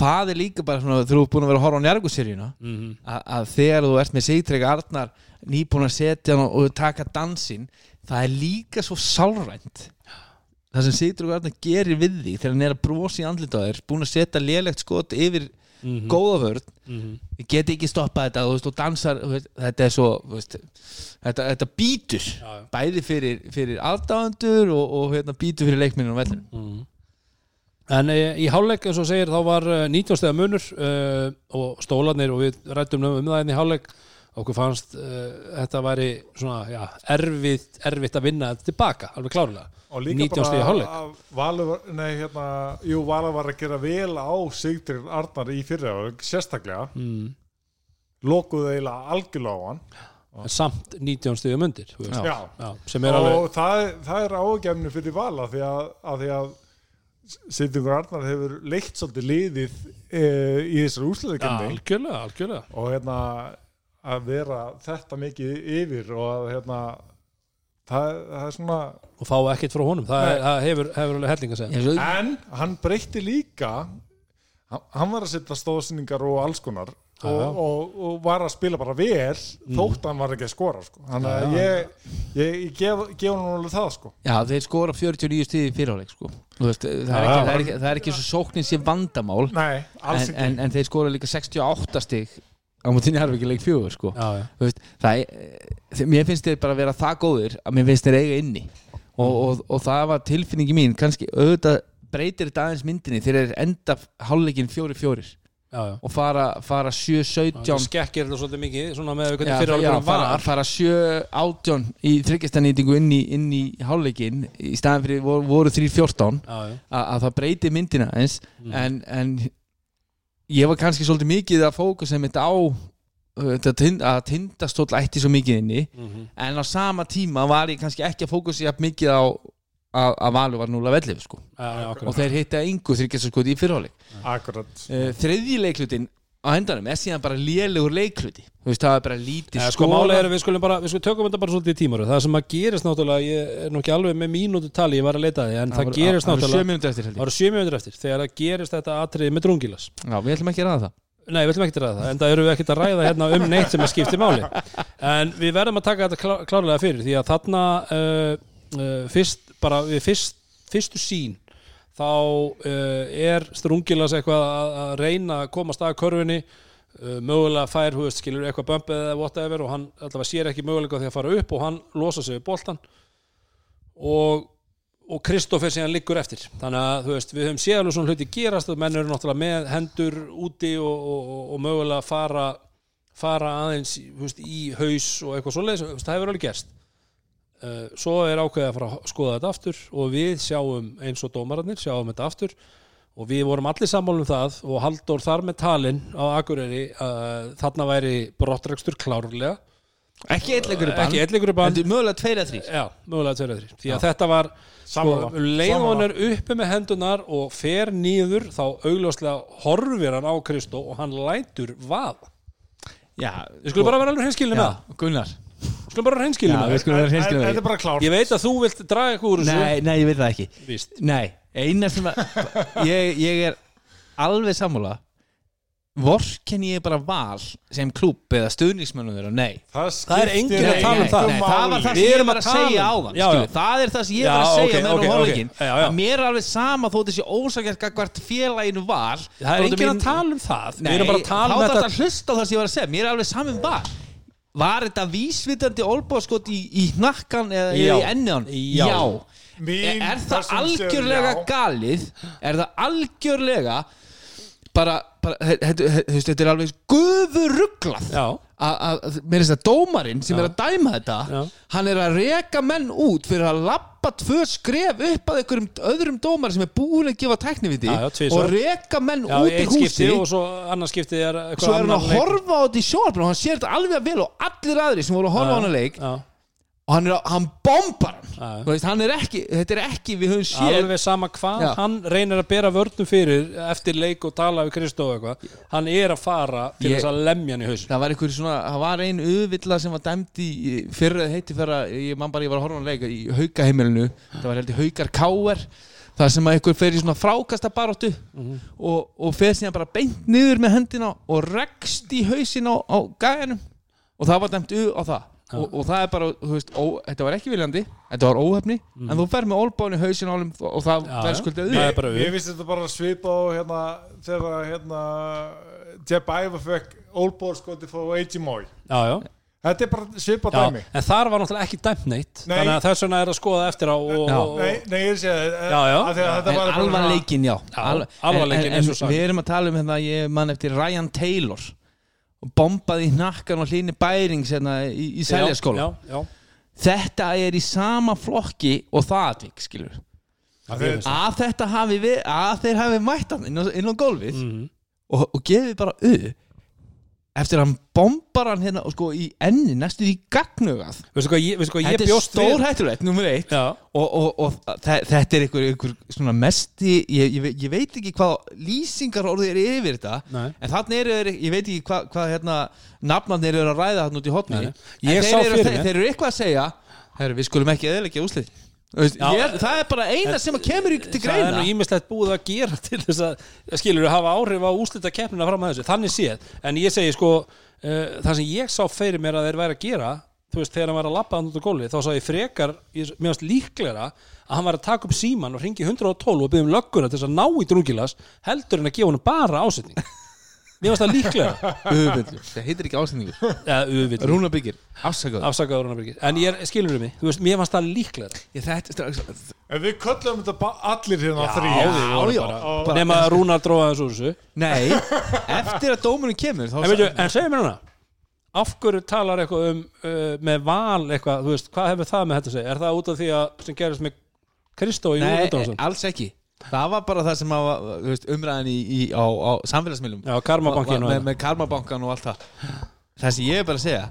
það er líka bara svona, þú ert búin að vera að horfa á njárgússeríuna Mhm. að, að þegar þú ert með Sigtrygg Arnar nýbúin að setja hann og, og taka dansinn það er líka svo sálrænt það sem Sigtrygg Arnar gerir við því þegar hann er að brosa í andlita á þér búin að setja lélegt skot yfir Mhm. góða vörð Mhm. ég get ekki stoppað þetta veist, og dansar, veist, þetta er svo veist, þetta, þetta býtur Já, já. bæði fyrir, fyrir aðdáðandur og, og hérna, býtur fyrir leikminu á vellinu Mhm. En e, í hálfleik eins og segir þá var uh, 19 stegar munur uh, og stólarnir og við rættum um það enn í hálfleik okkur fannst uh, þetta væri svona, já, erfitt erfitt að vinna tilbaka, alveg klárlega og líka 19 stiga bara að Valur, nei hérna jú, Valur var að gera vel á Sigdrir Arnar í fyrra sérstaklega, mm. lokuðu eiginlega algjörlega á hann en samt 19 stigum undir. Já. Já. Já, sem er alveg og það, það er ágefni fyrir Vala því að, að því að Sigdrir Arnar hefur leitt svolítið liðið e, í þessar úrsluðikemni algjörlega, algjörlega og hérna að vera þetta mikið yfir og að hérna það, það er svona og fá ekkert frá honum, það, er, það hefur, hefur alveg helling að segja. En hann breytti líka hann, var að setja stóðsynningar og alls konar og, og, og var að spila bara vel þótt hann var ekki að skora sko. þannig að ég, ég, ég gef, gef hann alveg það sko. já, þeir skora 49 stíði fyrirháleik sko. Þú veist, það, er ekki, það, er ekki, það er ekki svo sóknin sem vandamál Nei, en, en, en þeir skora líka 68 stíg á mútinni harfi ekki leik fjögur sko. já, veist, það er, þe- mér finnst þeir bara vera það góðir að mér finnst þeir eiga inni og, og, og það var tilfinningi mín kannski auðvitað breytir þetta aðeins myndinni þeir eru enda hálfleikin fjóri fjórir já, já. og fara, fara 7-17 Það skekkir þetta svolítið mikið svona með hvernig fyrir já, alveg fara, var fara 7-18 í þryggjastanýtingu inn í, inn í hálfleikin í staðan fyrir voru, voru 3-14 já, já. að, að það breyti myndina eins Mm. en, en ég var kannski svolítið mikið að fókusa mitt á uh, að tindastóll ætti svo mikið inni Mhm. en á sama tíma var ég kannski ekki að fókusa mikið á að, að Valur var núla vellið sko. Og þeir hitta yngu þryggjastanýtingu í fyrirháleik Akkurat uh, þriðji leiklutin á hendanum er síðan bara lélegur leikluti. Þú veist það er bara lítið Ja, sko máli er að við skulum bara, við skulum tökum þetta bara svolítið í tímaru það sem að gerist náttúrulega, ég er nú ekki alveg með mínútu tali, ég var að leita því en það, gerist sjö náttúrulega, það voru sjö mínútur eftir þegar það gerist þetta atriði með drungilas. Já, við ætlum ekki að ræða það. Nei, við ætlum ekki að ræða það, en það eru við ekkert að ræða hérna um neitt sem að skipti máli. En við verðum að taka þetta klá, klárlega fyrir því að þarna uh, uh, fyrst, bara fyrst, þá uh, er strungilas eitthvað að, að reyna að komast að körfunni. Uh, mögulega fær, hú veist, skilur eitthvað bömpið eða whatever og hann allavega sér ekki mögulega því að fara upp og hann losa sig við boltan og og Kristoffer síðan liggur eftir. Þannig að þú veist, við höfum séð alveg svona hluti gerast og menn eru náttúrulega með hendur úti og, og, og, mögulega fara fara aðeins þú veist, í haus og eitthvað svoleiðis. Það hefur alveg gerst svo er ákveðið að fara að skoða þetta aftur og við sjáum eins og dómararnir sjáum þetta aftur. Og við vorum allir sammála um það og Halldór þar með talin á Akureyri uh, þarna væri brottrekstur klárlega. Ekki í bann. Ekki bann. Mögulega tveir eða þrýr Já, Því að þetta var sko, Sammála. leið Sammála. hann er uppi með hendunar og fer nýður þá augljóslega horfir hann á Kristó og hann lætur vaða. Já, Við skulum bara vera alveg hreinskilin með já, Gunnar skulum bara það. en hreinskilin Þetta er bara klárt. Ég veit að þú vilt draga eitthvað úr þessu. Nei, nei, ég veit það ekki. Víst. Nei, eina sem að ég, ég er alveg sammála. Vorken ég bara val sem klúb eða stuðningsmönnum þeirra, nei. Það er enginn að tala um það. nei, það var það sem ég var að um- segja áðan Já, skilur, já. það er það sem ég var að segja með já. að mér er alveg sama þó þessi ósakert gagvart félaginu var Það er enginn að tala um það. Við erum bara að tala um þá þetta. þarf að hlusta á það sem ég var að segja. Mér er alveg saman var var þetta vísvitandi olbóðskot í, í hnakkan eða Já. í enniðan Já. Mín er það persónulega séð, algjörlega já. galið er það algjörlega bara, bara þetta þetta- þetta er alveg guðurugglað Já, að mér finnst það dómarinn sem Já. er að dæma þetta Já. hann er að reka menn út fyrir að lappa tvö skref upp að einhverjum öðrum dómar sem er búin að gefa tvisvar. og reka menn út í húsi og svo annars skipti er svo er hann annar að leikur. horfa á þetta í sjónarbrun og hann sér þetta alveg vel og allir aðri sem voru að horfa á hann að leik og hann, er, hann bombar hann. Veist, hann er ekki, þetta er ekki við höfum séð alveg sama hvað Já. hann reynir að bera vörnum fyrir eftir leik og tala við Kristó og eitthvað. Hann er að fara til þess að lemja hann í hausin það var einhver svona, það var ein auðvilla sem var dæmd í fyrra heiti fyrra, ég man bara ég var að horfa hann leika í haukaheimilinu, það var heldur haukar káer, það sem að einhver fer í svona frákasta baróttu og, og fer síðan bara beint niður með hendina og rekst í hausin á, á gæjanum. Og það var dæmt u á það og, og það er bara, þú veist, ó, þetta var ekki viljandi þetta var óhefni, en þú fer með olbáni hausin á honum og það verður já. skuldið Ég við vissi þetta bara svipa á hérna þegar hérna Jeb Iva fekk A.G. Moy Já, já, Þetta er bara svipa dæmi en þar var náttúrulega ekki dæmt neitt Nei. þannig að þess vegna er að skoða eftir á og, Nei, nei, ég sé það Já, já. Þetta En var bara alvarleikin, já, Já, Alva- alvarleikinn en, eins og sagt. Við erum að tala um hérna Ég man eftir Ryan Taylor og bombaði í hnakkan og hlýni bærings hérna, í, í seljaskóla. Já, já, þetta er í sama flokki og það atvik skilur Að að þetta hafi við, að þeir hafi mætt hann inn á, inn á gólfið Mhm. og, og gefið bara u eftir að hann bombar hann hérna og sko í enni næstu í gagnugað Veistu hvað ég, veistu hvað ég þetta er bjóst stór hættulegt, nummer eitt Já, og, og, og þe- þetta er einhver, einhver svona mesti ég, ég, ve- ég veit ekki hvað lýsingar orðið er yfir þetta Nei. en þannig eru þeir, ég veit ekki hvað, hvað hérna, nafnarnir eru að ræða hann út í hotni Nei, nei. Ég þeir sá eru, fyrir þeir, mér. þeir eru eitthvað að segja herru, við skulum ekki eðilegja úslið Já. ég, það er bara eina sem kemur í- til það er greina. nú ímislegt búið að gera [laughs] til þess að skilur að hafa áhrif á úslita keppnina fram að þessu, þannig séð en ég segi sko, uh, það sem ég sá fyrir mér að þeir væri að gera þú veist, þegar hann var að lappa hann út á gólfi þá sá ég frekar, varst líklegra að hann var að taka upp síman og ringi 112 og byggja um lögguna til þess að ná í drungilas heldur en að gefa hann bara ásetning mér varst það líklegra. Öfullu, það heitir ekki ásendingur eða auðvitað, Rúnabyggir, afsakaðu afsakaður Rúnarbyrgir en ég er, skilur mig, þú veist, mér varst það líklegra. Ég, þetta, strax, En við köllum þetta ba- allir hérna Já, þrý vorum já, bara, bara- nema að Rúnar dróða þessu úr þessu. Nei, eftir að dómurinn kemur þá En, veitu, en segja mér núna af hverju talar eitthvað um uh, með val eitthvað, þú veist, hvað hefur það með þetta að segja? Er það út af því að sem gerist með Kristó í Nei, Útdáðsson alls ekki Það var bara það sem að, þú veist, umræðan í, í, á, á samfélagsmiðlum. Já, með, með karmabankan og allt það. Það sem ég er bara að segja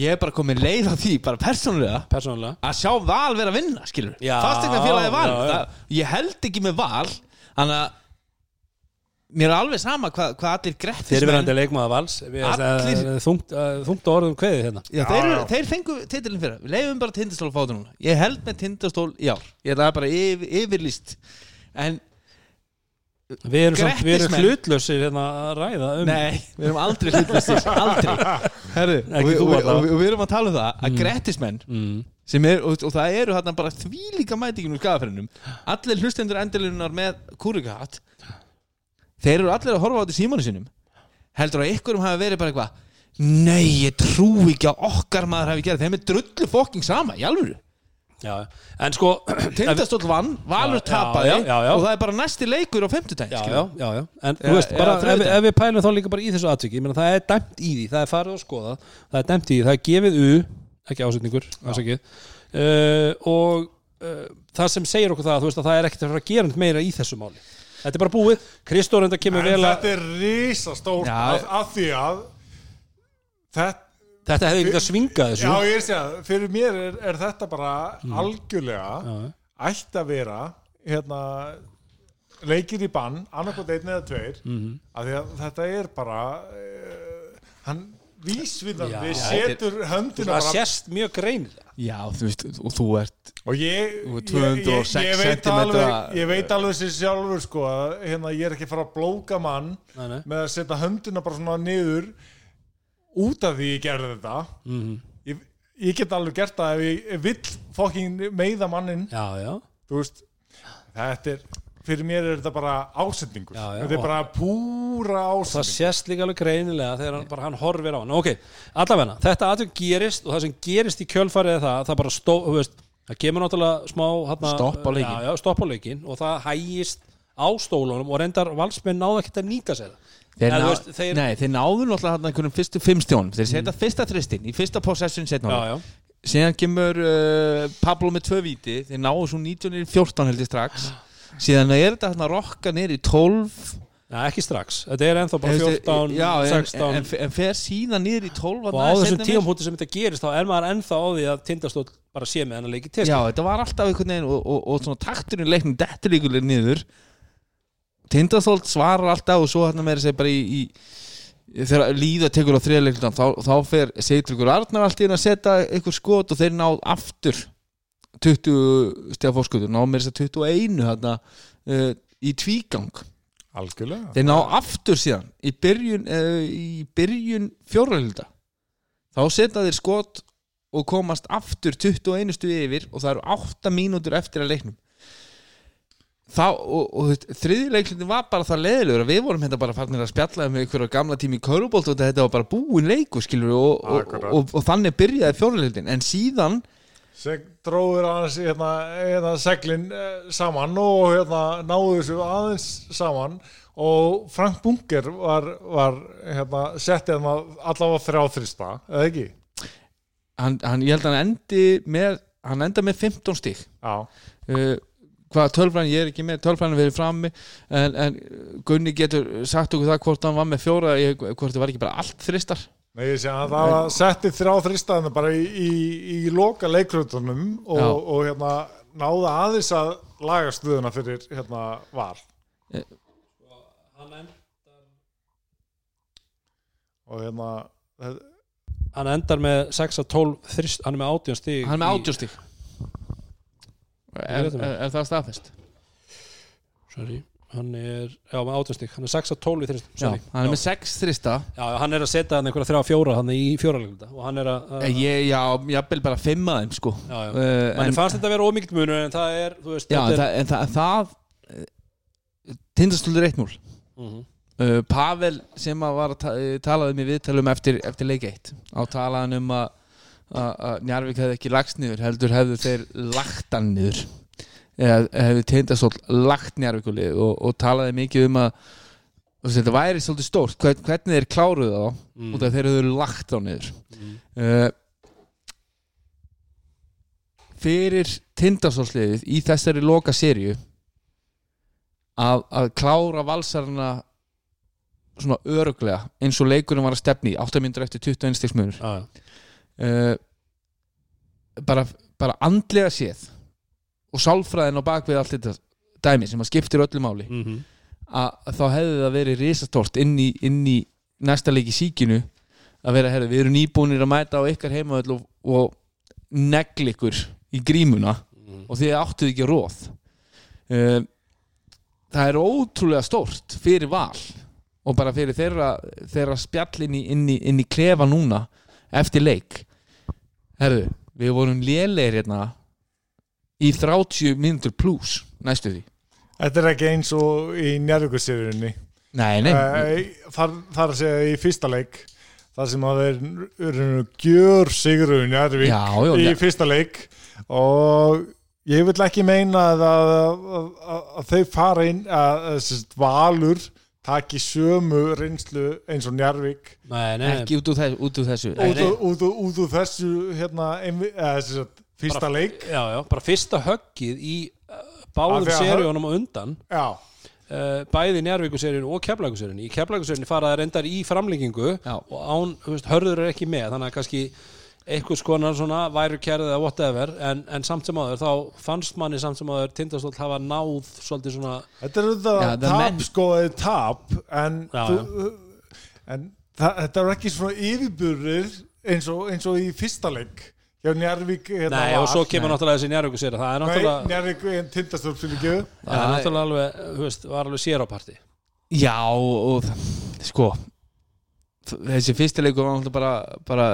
Ég er bara komin leið á því, bara persónulega persónulega. að sjá val vera að vinna, skilur Já, Fastegna félagi val. já, já. Það, Ég held ekki með val Þannig að Mér er alveg sama hvað hva allir grettismenn fyrirverandi leikmaða vals. Allir- þungt, þungt orðum kveðið hérna. Já, Já, þeir, já. já. þeir fengu titilin fyrir Við leifum bara tindastól að fá þetta núna. Ég held með tindastól ár. Ég ætla bara yfir, yfirlýst En við erum, samt, við erum hlutlausir hérna að ræða um Nei, við erum aldrei hlutlistir [laughs] Aldrei. Herru, og, við- og, við- og, við- og við erum að tala um það Að grettismenn mm. sem er, og, og það eru hérna bara þvílíka mætingin úr skafaferinum Allir hlustendur endilunar með kúrikahatt Þeir eru allir að horfa á þetta í símanu sinum Heldur að ykkurum hafi verið bara eitthvað Nei, ég trú ekki að okkar maður hafi gerð Þeim er drullu fokking sama, í alvöru já, en sko [clears throat] Tindastóll vann, Valur tapaði já, já, og það er bara næsti leikur á fimmtudaginn já, já, já, já. en þú veist, já, bara ef, ef við pælum þá líka bara í þessu atviki ég meina, það er dæmt í því, það er farið að skoða það er dæmt í því, það er gefið u ekki ásetningur, ásakið uh, og uh, það sem segir okkur það, þú veist að það er ekkert að fara að gera neitt meira í þessu máli. Þetta er bara búið, Kristór enda kemur En vel að þetta er risastórt að því að þetta, þetta hefði líka svingað þessu Já, ég er að segja, fyrir mér er, er þetta bara algjörlega Já, ætti að vera hérna leikir í bann, annarkot einn eða tveir Mhm. af því að þetta er bara uh, hann vísvindan Já. við Já, setur höndina það sést mjög greinilega Já, þú veist, og þú ert og ég, ég, 206 ég, ég veit alveg ég veit alveg sér sjálfur sko að hérna, ég er ekki að fara að blóka mann Nei, nei. með að setja höndina bara svona niður út af því ég gerði þetta. Mhm. ég, ég get alveg gert það ef ég ef vill fokking meiða mannin Já, já, veist þetta er, fyrir mér er þetta bara ásendingur þetta er bara púra það ásendingur sést líka alveg greinilega þegar hann, bara, hann horfir á hann ok, allavegna, þetta aðtöng gerist og það sem gerist í kjölfarið er það það bara stó, þú veist, það kemur náttúrulega smá hana, Stopp á leikinn. já, já, stopp á leikin og það hægist á stólunum og reyndar valsmenn náða ekkert að nýta sér það Þeir, En ná, veist, þeir- Nei, þeir náðu náttúrulega hann einhvernum fyrstu fimm stjón. Þeir setja fyrsta þristin í fyrsta possession setna já, já, Síðan kemur uh, Pablo með tvö víti. Þeir náðu svo 19 í 14 held ég strax. Síðan er þetta hann að rokka í 12 Nei, ekki strax, þetta er ennþá bara 14, já, en, 16 en, en fer síðan niður í 12 og á þessum tímapunkti sem þetta gerist þá er maður ennþá á því að tindastóll bara sé með hennar leiki til Já, þetta var alltaf einhvern veginn og, og, og svona takturinn leiknum dettur líkulega niður Tindastólt svarar alltaf og svo hérna meira segja bara í, í þegar líða tekur á þriðleiklutan þá, þá fer Seitryggur Arnar allt í einu að setja einhver skot og þeir náð aftur 20 stegar fórskutur náð meira segja 21 hérna uh, í tvígang. Algjörlega. Þeir náð aftur síðan í byrjun, uh, í byrjun fjóralilda þá setja þeir skot og komast aftur 21 stuði yfir og það eru 8 mínútur eftir að leiknum þá, og, og þriðileiklundin var bara það leðilegur við vorum hérna bara farnir að spjalla um einhverja gamla tími í Körubolt og þetta var bara búin leiku skilur og, og, og, og, og þannig byrjaði fjóralildin en síðan seg, dróður aðeins hérna, hérna seglin eh, saman og hérna náðu þessu aðeins saman. Og Frank Bunker var, var hérna, settið hérna allavega þrjá þrista, eða ekki? hann, hann, ég held að hann endi með hann enda með 15 stík Já, uh, hvað tölfræðin, ég er ekki með tölfræðin verið frammi en, en Gunni getur sagt okkur það hvort hann var með fjóra hvort það var ekki bara allt þristar? Nei, ég sé að það var settið þrjá þrista hérna bara í, í, í loka leikrutunum og, Já. og hérna náðu aðeins að laga stuðuna fyrir hérna val. Hann, end, og hérna hann endar með 6 að 12 þrist, hann er með 18 stíg hann er með 80 stík er, það. er, er það staðfest? sorry, hann er, já með 18 stíg hann er 6 að 12 í þrist Já, hann er með 6 þrista já, hann er að setja hann einhverja þrjá fjóra hann í fjóralegunda og hann er að, Eh, ég, já, jafnvel bara 5 að þeim sko já, já. uh, manni fannst þetta að vera ómikið munur en það er, þú veist, Já, en það, en það, það tindastöldur 1-0 er Mhm. uh, Pavel sem að var að ta eh, talaði með viðtalum eftir, eftir leik 1 á talaðan um að að- Njarvík hefði ekki lagst niður heldur hefðu þeir lagt hann niður eða hefði tindastól lagt Njarvíkulið og, og talaði mikið um að þetta væri svolítið stórt hvern, hvernig þeir kláruðu þá Mm. út af þeir hefðu lagt þá niður Mm. uh, fyrir tindastólsliðið í þessari loka serju að, að klára valsarana svona öruglega eins og leikurinn var að stefni 8 myndur eftir 21 stigs munur já, já. Uh, bara, bara andlega séð og sálfræðin á bakvið allt þetta dæmi sem að skiptir öllu máli Mhm. að, að þá hefði það verið risastórt inn í, inn í næsta leik í síkinu að vera, herri, við erum nýbúnir að mæta á ykkar heimavöll og, og negl ykkur í grímuna Mhm. og þið áttuð ekki róð uh, það er ótrúlega stórt fyrir val og bara fyrir þeirra, þeirra spjall inn í, inn, í, inn í klefa núna eftir leik herðu, við vorum lélegir hérna í 30 mínútur pluss næstu því. Þetta er ekki eins og í njárvíkursýrjunni nei, nei, þar, þar að segja í fyrsta leik þar sem að þeir gjör sigru njárvík já, já, í fyrsta leik. Og ég vil ekki meina að, að, að, að, þeir fara inn að, valur taki sömu reynslu eins og njárvík Nei, nei, ekki út úr þessu, út úr þessu. út, úr- út, úr- út úr þessu hérna, einvi, eða, fyrsta Bara- leik. Já, já, bara fyrsta höggið í uh, báðum seríunum á undan. Já, uh, bæði Njárvíkuseríun og Keflavíkuseríun í Keflavíkuseríun faraði reyndar í framlengingu og án, þú veist, hörður er ekki með þannig að kannski einhvers konar svona væru kærið eða whatever en, en samt sem áður þá fannst manni samt sem áður tindastóll hafa náð svolítið svona þetta er þetta Já, the tap men- sko eða tap en, Já, þú, en það, þetta er ekki svona yfirburðir eins og, eins og í fyrsta leik hjá Njarvík hérna, Nei, og svo kemur náttúrulega þessi Njárvíkuseríun það er Nei, náttúrulega, Njarvík en tindastór fyrir ekki það er náttúrulega alveg, þú veist, var alveg sér á parti. Já, og það- sko þessi fyrsti leikur var náttúrulega bara, bara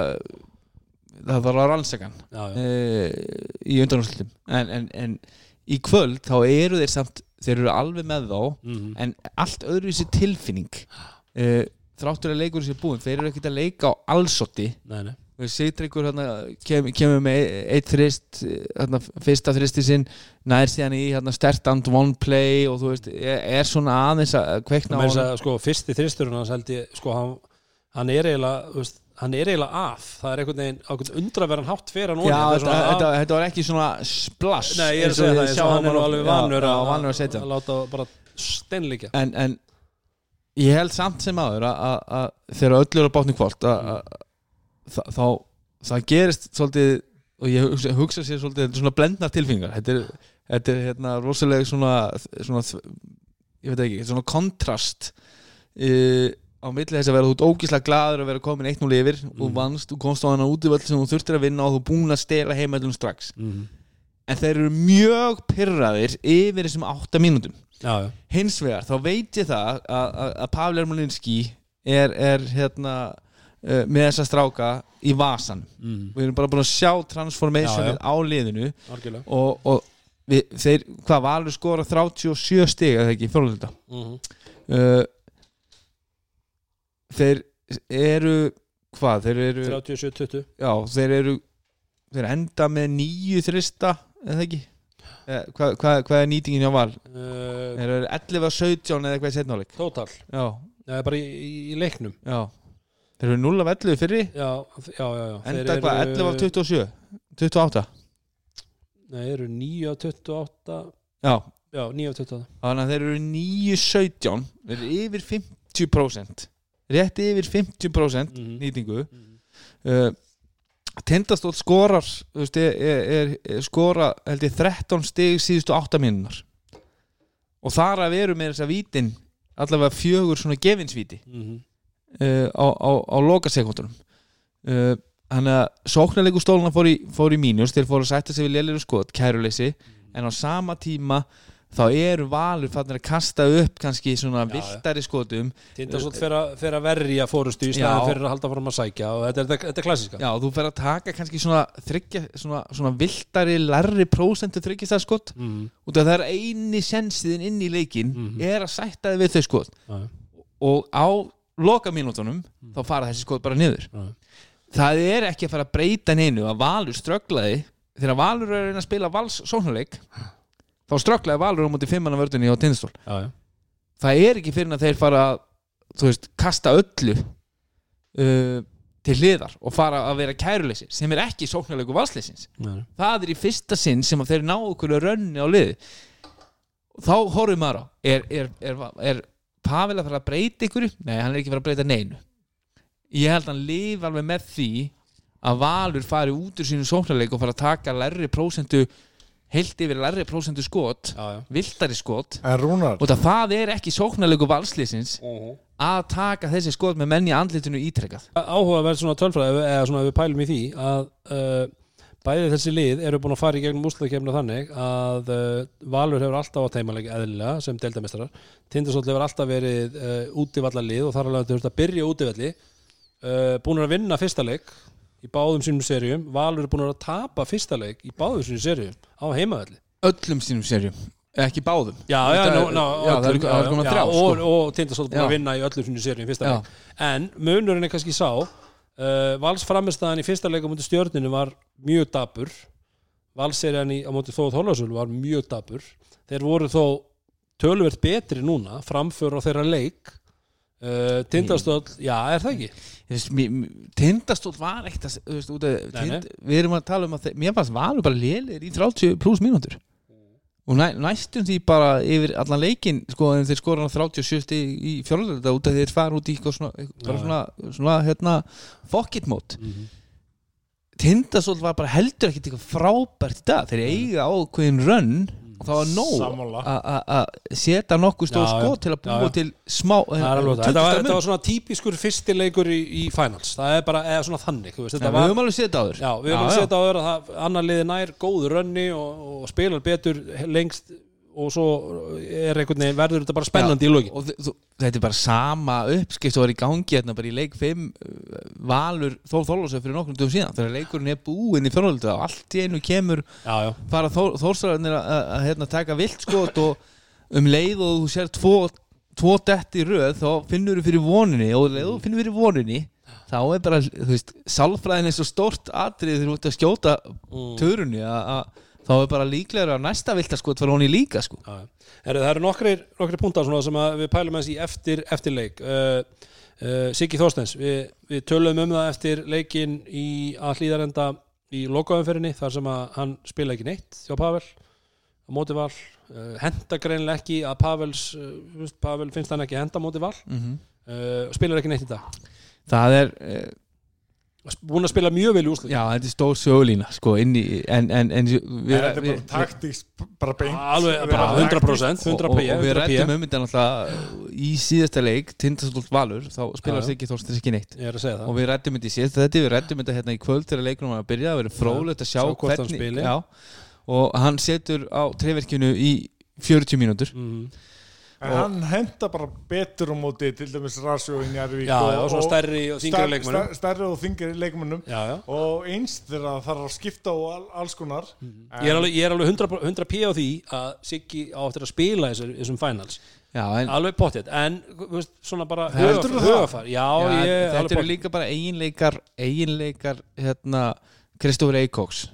það var að rannsakan já, já. e, í undanúrslutum en, en, en í kvöld þá eru þeir samt þeir eru alveg með þá Mhm. en allt öðruvísi tilfinning e, þráttur að leikur sér búin þeir eru ekkert að leika á allsotti nei. Sigtryggur hérna, kem, kemur með e- eitt þrist hérna, fyrsta þristi sinn nær síðan í hérna, stert and one play og þú veist, er, er svona aðeins að kveikna á segja, sko, fyrsti held ég, sko, hann, hann er eiginlega, veist, hann er eiginlega af það er einhvern veginn, ákveðin undraverðan hátt fyrir hann Já, þetta, var ekki svona splash Nei, ég er að segja það, hann er alveg vanur að, að að láta bara steinlíkja en, en ég held samt sem aður að, að, að þegar öllu er á bátni kvöld að, að, að, þá það gerist svolítið og ég hugsa, hugsa sér svolítið þetta er svona blendnar tilfingar þetta er, þetta er hérna rosalega svona, svona ég veit ekki, svona kontrast uh, á milli þess að vera þú ert ógíslega glaður að vera komin 1-0 yfir. Og vannst, þú komst á hana útivöld sem þú þurftir að vinna og þú búin að stela heimætlum strax. Mm. en þeir eru mjög pyrraðir yfir þessum 8 mínútum. Já, já, hins vegar, þá veit ég það að, að, að Pavle Ermolinski er, er hérna uh, með þessa stráka í vasan mm. við erum bara búin að sjá transformationið á liðinu algjörlega. og, og við, þeir, hvað valur skora 37 stig eða ekki, fjórlunda mm. uh, þeir eru hvað, þeir eru 37-20 já, þeir eru þeir enda með nýju þrista eða ekki? Eh, hvað, hvað, hvað er nýtingin hjá val? uh, Er það 11 að 17 eða eitthvað setnáleik? Total, Já, það er bara í, í, í leiknum. Já. Þeir eru 0 af 11 fyrri. Já, já, já, já. Þeir Enda hvað, 11 af 27 28 Nei, þeir eru 9 af 28 Já, Já, 9 af 28 þannig að þeir eru 9-17 Þeir eru yfir 50% Rétt yfir 50% Mhm. nýtingu Mhm. uh, Tindastóll skorar veist, er, er, er skora held ég 13 stig síðustu 8 mínunar og þar að veru með þess að vítin allavega fjögur svona gefinsvíti Mhm. uh, á, á, á lokasekundunum uh, þannig að sóknarleiku stóluna fór í, fór í mínus þeir fóru að sætta sig við léliru skot, kæruleysi en á sama tíma þá eru valur fannir að kasta upp kannski svona Já, viltari skotum. Tindastóll fer að, verja fórustu í staðan fyrir að halda fram að sækja og þetta er, þetta, þetta er klassíska. Já, þú fer að taka kannski svona þryggja, svona, svona viltari, lærri prósentu þryggjastæð skot. Mhm. út af það er eini sensiðin inn í leikin Mhm. er að sætta þið við þau skot. Já. og á loka mínútonum þá fara þessi skot bara niður. Já. það er ekki að fara að breyta neinu að Valur strögglaði þegar Valur er að spila vals sóknarleik þá strögglaði Valur á móti fimmanna vördunni á tindastól. Já, já. það er ekki fyrir að þeir fara þú veist, kasta öllu uh, til hliðar og fara að vera kæruleysi sem er ekki sóknarleiku valsleysins það er í fyrsta sinn sem þeir ná okkur rönni á liði þá horfum maður á er, er, er, er Pavel að fara að breyta ykkur nei, hann er ekki að fara að breyta neinu. Ég held að hann lifa alveg með því að Valur fari út úr sínu sóknarleik og fara að taka lærri prósentu heilt yfir lærri prósentu skot Já, já. viltari skot. Og það, er ekki sóknarleiku valslýsins að taka þessi skot með menn í andlitinu ítrekkað áhugaverð svona tölfræði eða svona ef við pælum í því að uh, bæði þessi lið eru búin að fara í gegnum úsluðkemna þannig að uh, Valur hefur alltaf á teimalega eðlilega sem deildamestrar Tindastóll hefur alltaf verið uh, útivallalið og þar alveg þurft að byrja útivalli uh, búin að vinna fyrsta leik í báðum sínum serjum Valur er búin að tapa fyrsta leik í báðum sínum serjum á heimavalli öllum sínum serjum, ekki báðum. Já, já, Þetta- ná, ná, já, það eru- öllum, það eru komin já, þrjár, og, sko. og Tindastóll búin Já. að vinna í öllum sínum serjum fyrsta Já. leik. En munurinn er kannski sá uh, Vals framistæðan í fyrsta leik á móti stjörninu var mjög dabur Valserjan í, á móti Þóð Hólasölu var mjög dabur þeir voru þó töluvert betri núna framför á þeirra leik uh, Tindastóll, já, er það ekki? tindastól var nei. tind, við erum að tala um að mér fannst valur bara lélir í 30 pluss mínútur og næ, næstum því bara yfir allan leikin sko en þeir skora hann 37 stig í fjórlölda út af þeir fara út í eitthvað svona, Já. svona, svona hérna fuck it mót tindastól var bara heldur ekkert eitthvað frábært í dag þeir eiga ákveðin rönn og það var nóg að- setja nokkuð stóð Já, já. skot til að Já, búa já. til smá alveg það. Þetta var, var svona típiskur fyrstileikur í, í finals það er bara, svona þannig veist, Já, þetta við var, höfum alveg áður Já, við höfum að setja á öðru að annar liði nær góður rönni og, og spilar betur lengst og svo er einhvern veginn verður þetta bara spennandi í og þ- þú, þetta er bara sama uppskipt og var í gangi hérna bara í leik 5 uh, Valur Þór Þorlósef fyrir nokkrum dögum síðan. Þegar leikurinn er búinn í fjárhaldið og allt í einu kemur Já, já, fara Þór, Þórsararnir að, hérna, taka vilt skot og um leið og þú sér tvo, tvo dett í röð þá finnur þú fyrir voninni og um leið og finnur fyrir voninni þá er bara, þú veist, sálfræðin er svo stórt atrið þegar þú ert að skjóta Mm. törunni að þá er bara líklegur að næsta viltaskot fara honi líka sko. Já. Heru, Það eru nokkri, púntar sem við pælum eins í eftir, eftir leik. Uh, uh, Siggi Þorstens við, við tölum um það eftir leikin í að hlýðarenda í lokaumferðinni þar sem að hann spila ekki neitt hjá Pavel á móti val. Uh, henda greinlega ekki að Pavels uh, Pavel finnst hann ekki henda á móti val. Mm -hmm. uh, spilar ekki neitt í dag. Það er uh, búin að spila mjög vel í úrslit Já, þetta er stór sögulína sko, inn í, en, en, en við, En þetta er bara taktíks bara beint. Alveg, bara 100% 100 og, og, p, og við 100 rættum um þetta náttúrulega í síðasta leik Tindastólt Valur, þá spilar. Siggi Þorstins ekki neitt Ég er að segja það. Og við rættum þetta í síðasta þetta, við rættum þetta hérna í kvöld þegar leikunum var að byrja, það verður fróðlegt að sjá, Sjá hvort hann spili. já, og hann setur á treyverkinu í 40 mínútur. Mm. En hann henda bara betur á móti til dæmis Rasjó í Njarvík Já, já, svona stærri og þingri stær- Stærri og þingri já og eins þegar það þarf að skipta á all, alls konar. Ég er alveg, ég er alveg 100, 100 p á því að Siggi á eftir að spila þessum, þessum finals. Já, en, Alveg pottet, en þú veist, svona bara ég þetta eru líka bara eiginleikar eiginleikar hérna Kristofur Eikóks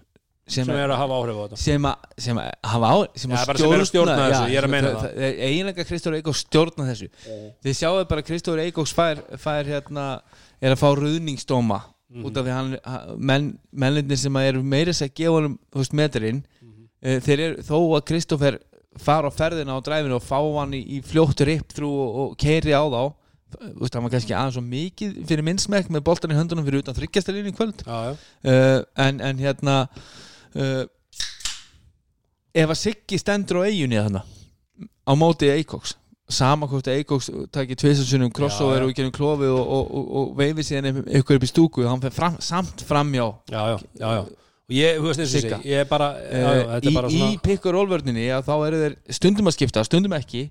sem, sem er að hafa áhrif á þetta sem að sem að hafa á sem Já, bara sem eru að stjórna þessu, ég er að meina það, það. það eiginlega Kristofur Eikóks stjórna þessu þið sjáu bara að Kristofur Eikóks fær, fær hérna, er að fá ruðningsdóma Mhm. út af því hann hann- menn, mennlindir sem að eru meira sér að gefa honum þú veist, metrinn Mhm. uh, þeir eru þó að Kristoffer fara á ferðina á dræfinu og fá hann í, í fljóttur riptrú og, og keiri á þá hann var kannski aðeins svo mikið fyrir minnsmekk með boltan í höndunum fyrir utan þryggjastalínu í kvöld já, já. uh, en, en hérna uh, ef að Siggi stendur á eiginni þannig á móti Eikoks sama hvort Eikoks takir tvisasunum crossover Já, já. og ekki um klofi og, og, og, og veifi síðan ykkur upp í stúku hann fer fram, samt framjá já, já, já, já. og ég, þú veist Sigga. ég er bara, uh, í, bara í svona pick og roll vörninni að þá eru þeir stundum að skipta, stundum ekki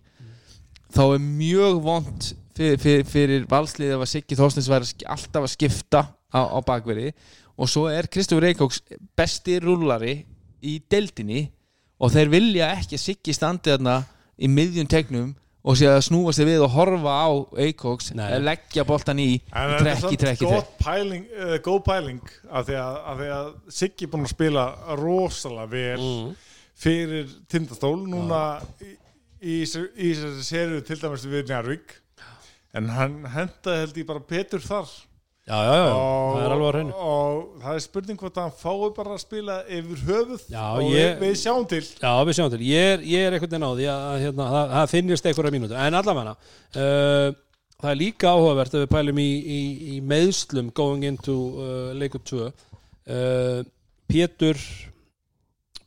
þá er mjög vond fyrir, fyrir, fyrir valslið ef að Siggi Þorstins væri alltaf að skipta á, á bakverði og svo er Kristofur Eikóks besti rúllari í deildinni og þeir vilja ekki að Siggi standi þarna í miðjum tegnum og sé að snúa sig við og horfa á Eikóks, Nei. leggja boltan í En í þetta er trekk í samt trekk í trekk gott pæling, uh, góð pæling af því að, af því að Siggi er búinn að spila rosalega vel mm. fyrir tindastól núna í, í, þessari serið til dæmis við Njarvík en hann hendaði held ég bara betur þar já, já, já, og, það er alveg að hreinu. og það er spurning hvort hann fái bara að spila yfir höfuð Já, og ég- við, sjáum til. Já, við sjáum til, ég er, ég er einhvern veginn á því að að, hérna, það, það finnist einhverja mínútur. En allavega uh, það er líka áhugavert ef við pælum í, í, í meðslum going into uh, leikur 2 uh, Pétur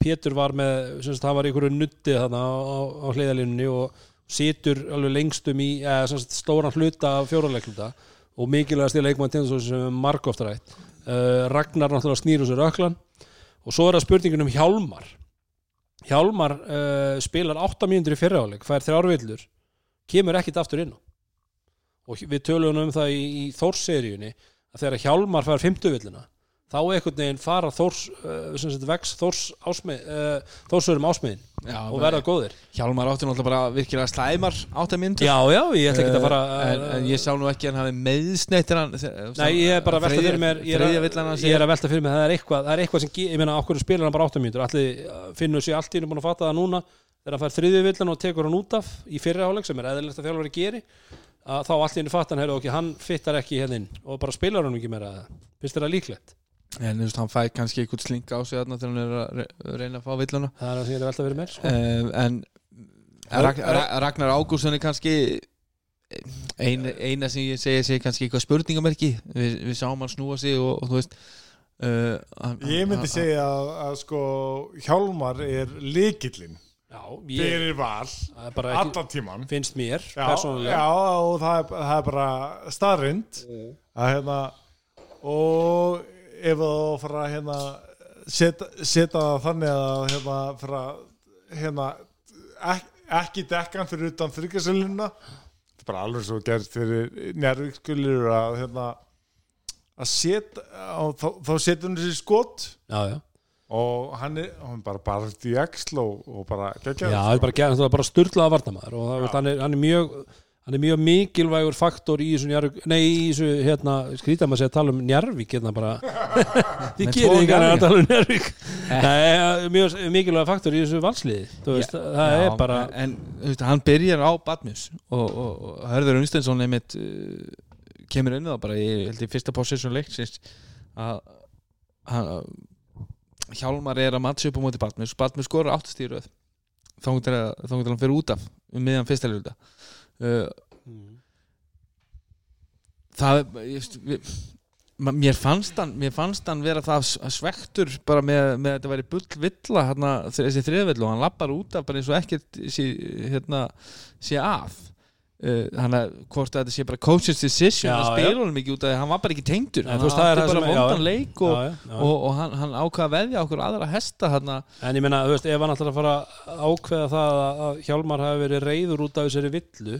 Pétur var með sem sagt, það var einhverju nutti þarna á, á, hliðalínunni og situr alveg lengstum í eða, sem sagt, stóran hluta af fjóralegluta og mikilvægast í leikmann tindastóls sem margóft rætt. Uh, Ragnar náttúrulega snýr úr sér öklan og svo er það spurningin um Hjálmar. Hjálmar uh, spilar 8 mínútur í fyrraáleik, fær þrjárvillur kemur ekkit aftur inn og við tölum um það í, í Þórs-seríunni að þegar Hjálmar fær 50 villuna þá einhvern veginn fara Þórs uh, sagt vex Þórs ásmið uh, Þórsörum ásmiðin Já, og verða góðir. Hjálmar átti náttúrulega bara virkilega slæmar áttamyndur Já, já, ég ætla ekki að fara Eh, en, en ég sá nú ekki að hann hafi meðsneitt hann Nei, ég er bara að velta fyrir mér ég er, að, ég er að velta fyrir mér, það er eitthvað, það er eitthvað sem, ég meina, okkur spilar hann bara 8 mínútur allir finnur sér allt í búin að fatta það núna þegar hann fær þriðju villan og tekur hann út af í fyrri áleik sem er eðlilegt að þjálfari geri að þá allt í hennu fatta hann, heyrðu, ok, hann fittar ekki hérna inn. Og bara spilar hann ekki meira finnst það líklegt? En þú veist, hann fæ kannski einhvern slinga á sig þarna þegar hann er að re- reyna að fá villuna. Það er það sem ég er að velta fyrir mér sko. uh, en Rag, Rag, Ragnar Ágússon er kannski eina, eina sem ég segi sé kannski eitthvað spurningamerki. Við, við sáum hann snúa sig og, og þú veist uh, hann, ég myndi hann- segja að, að sko Hjálmar er ég, fyrir val það er allan tíman finnst mér já, persónulega. já, og það er, það er bara staðrind að hérna og ef þú fara að hérna setja, það þannig að hérna fara hérna ek, ekki dekkan fyrir utan þryggjasöluna bara alveg svo gert fyrir njárvíkskulir að hérna að setja þá, þá setja hann þessi skot. Já, já, og hann er, hann er bara bara í axl og, og bara já, geggjað það er bara, það er bara sturlaða varnamaður og það, hann, er, hann er mjög hann er mjög mikilvægur faktor í þessu Njarvík, nei í þessu hérna, skrítið maður að segja að tala um Njarvík hérna bara. [laughs] Þið gerir ekki að tala um Njarvík það er mjög mikilvægur faktor í þessu valsliði. Veist, það Já, er bara en, en veist, hann byrjar á Badmus og, og, og Hörður Unstensson einmitt uh, kemur inn í það bara í, held ég, fyrsta position leiksins að hann, Hjálmar er að matcha upp á móti Badmus. Badmus skorur áttastýruð þá getur hann fyrir út af um miðan fyrsta leiluta uh, það ég, við, mér fannst hann mér fannst hann vera það svektur bara með, með að þetta væri bull villa hérna, þessi þriðvill og hann lappar út af bara eins og ekkert sé, hérna, sé að hann að hvort að þetta sé bara coach's decision Já, að spila honum ekki út af því að hann var bara ekki tengdur. Hann þú veist, er átti bara vondan leik og, já, já, og, og hann, hann ákvað að veðja okkur aðra hesta hérna En ég meina, þú veist, ef hann ætlar að fara að ákveða það að að Hjálmar hafi verið reyður út af þessari villu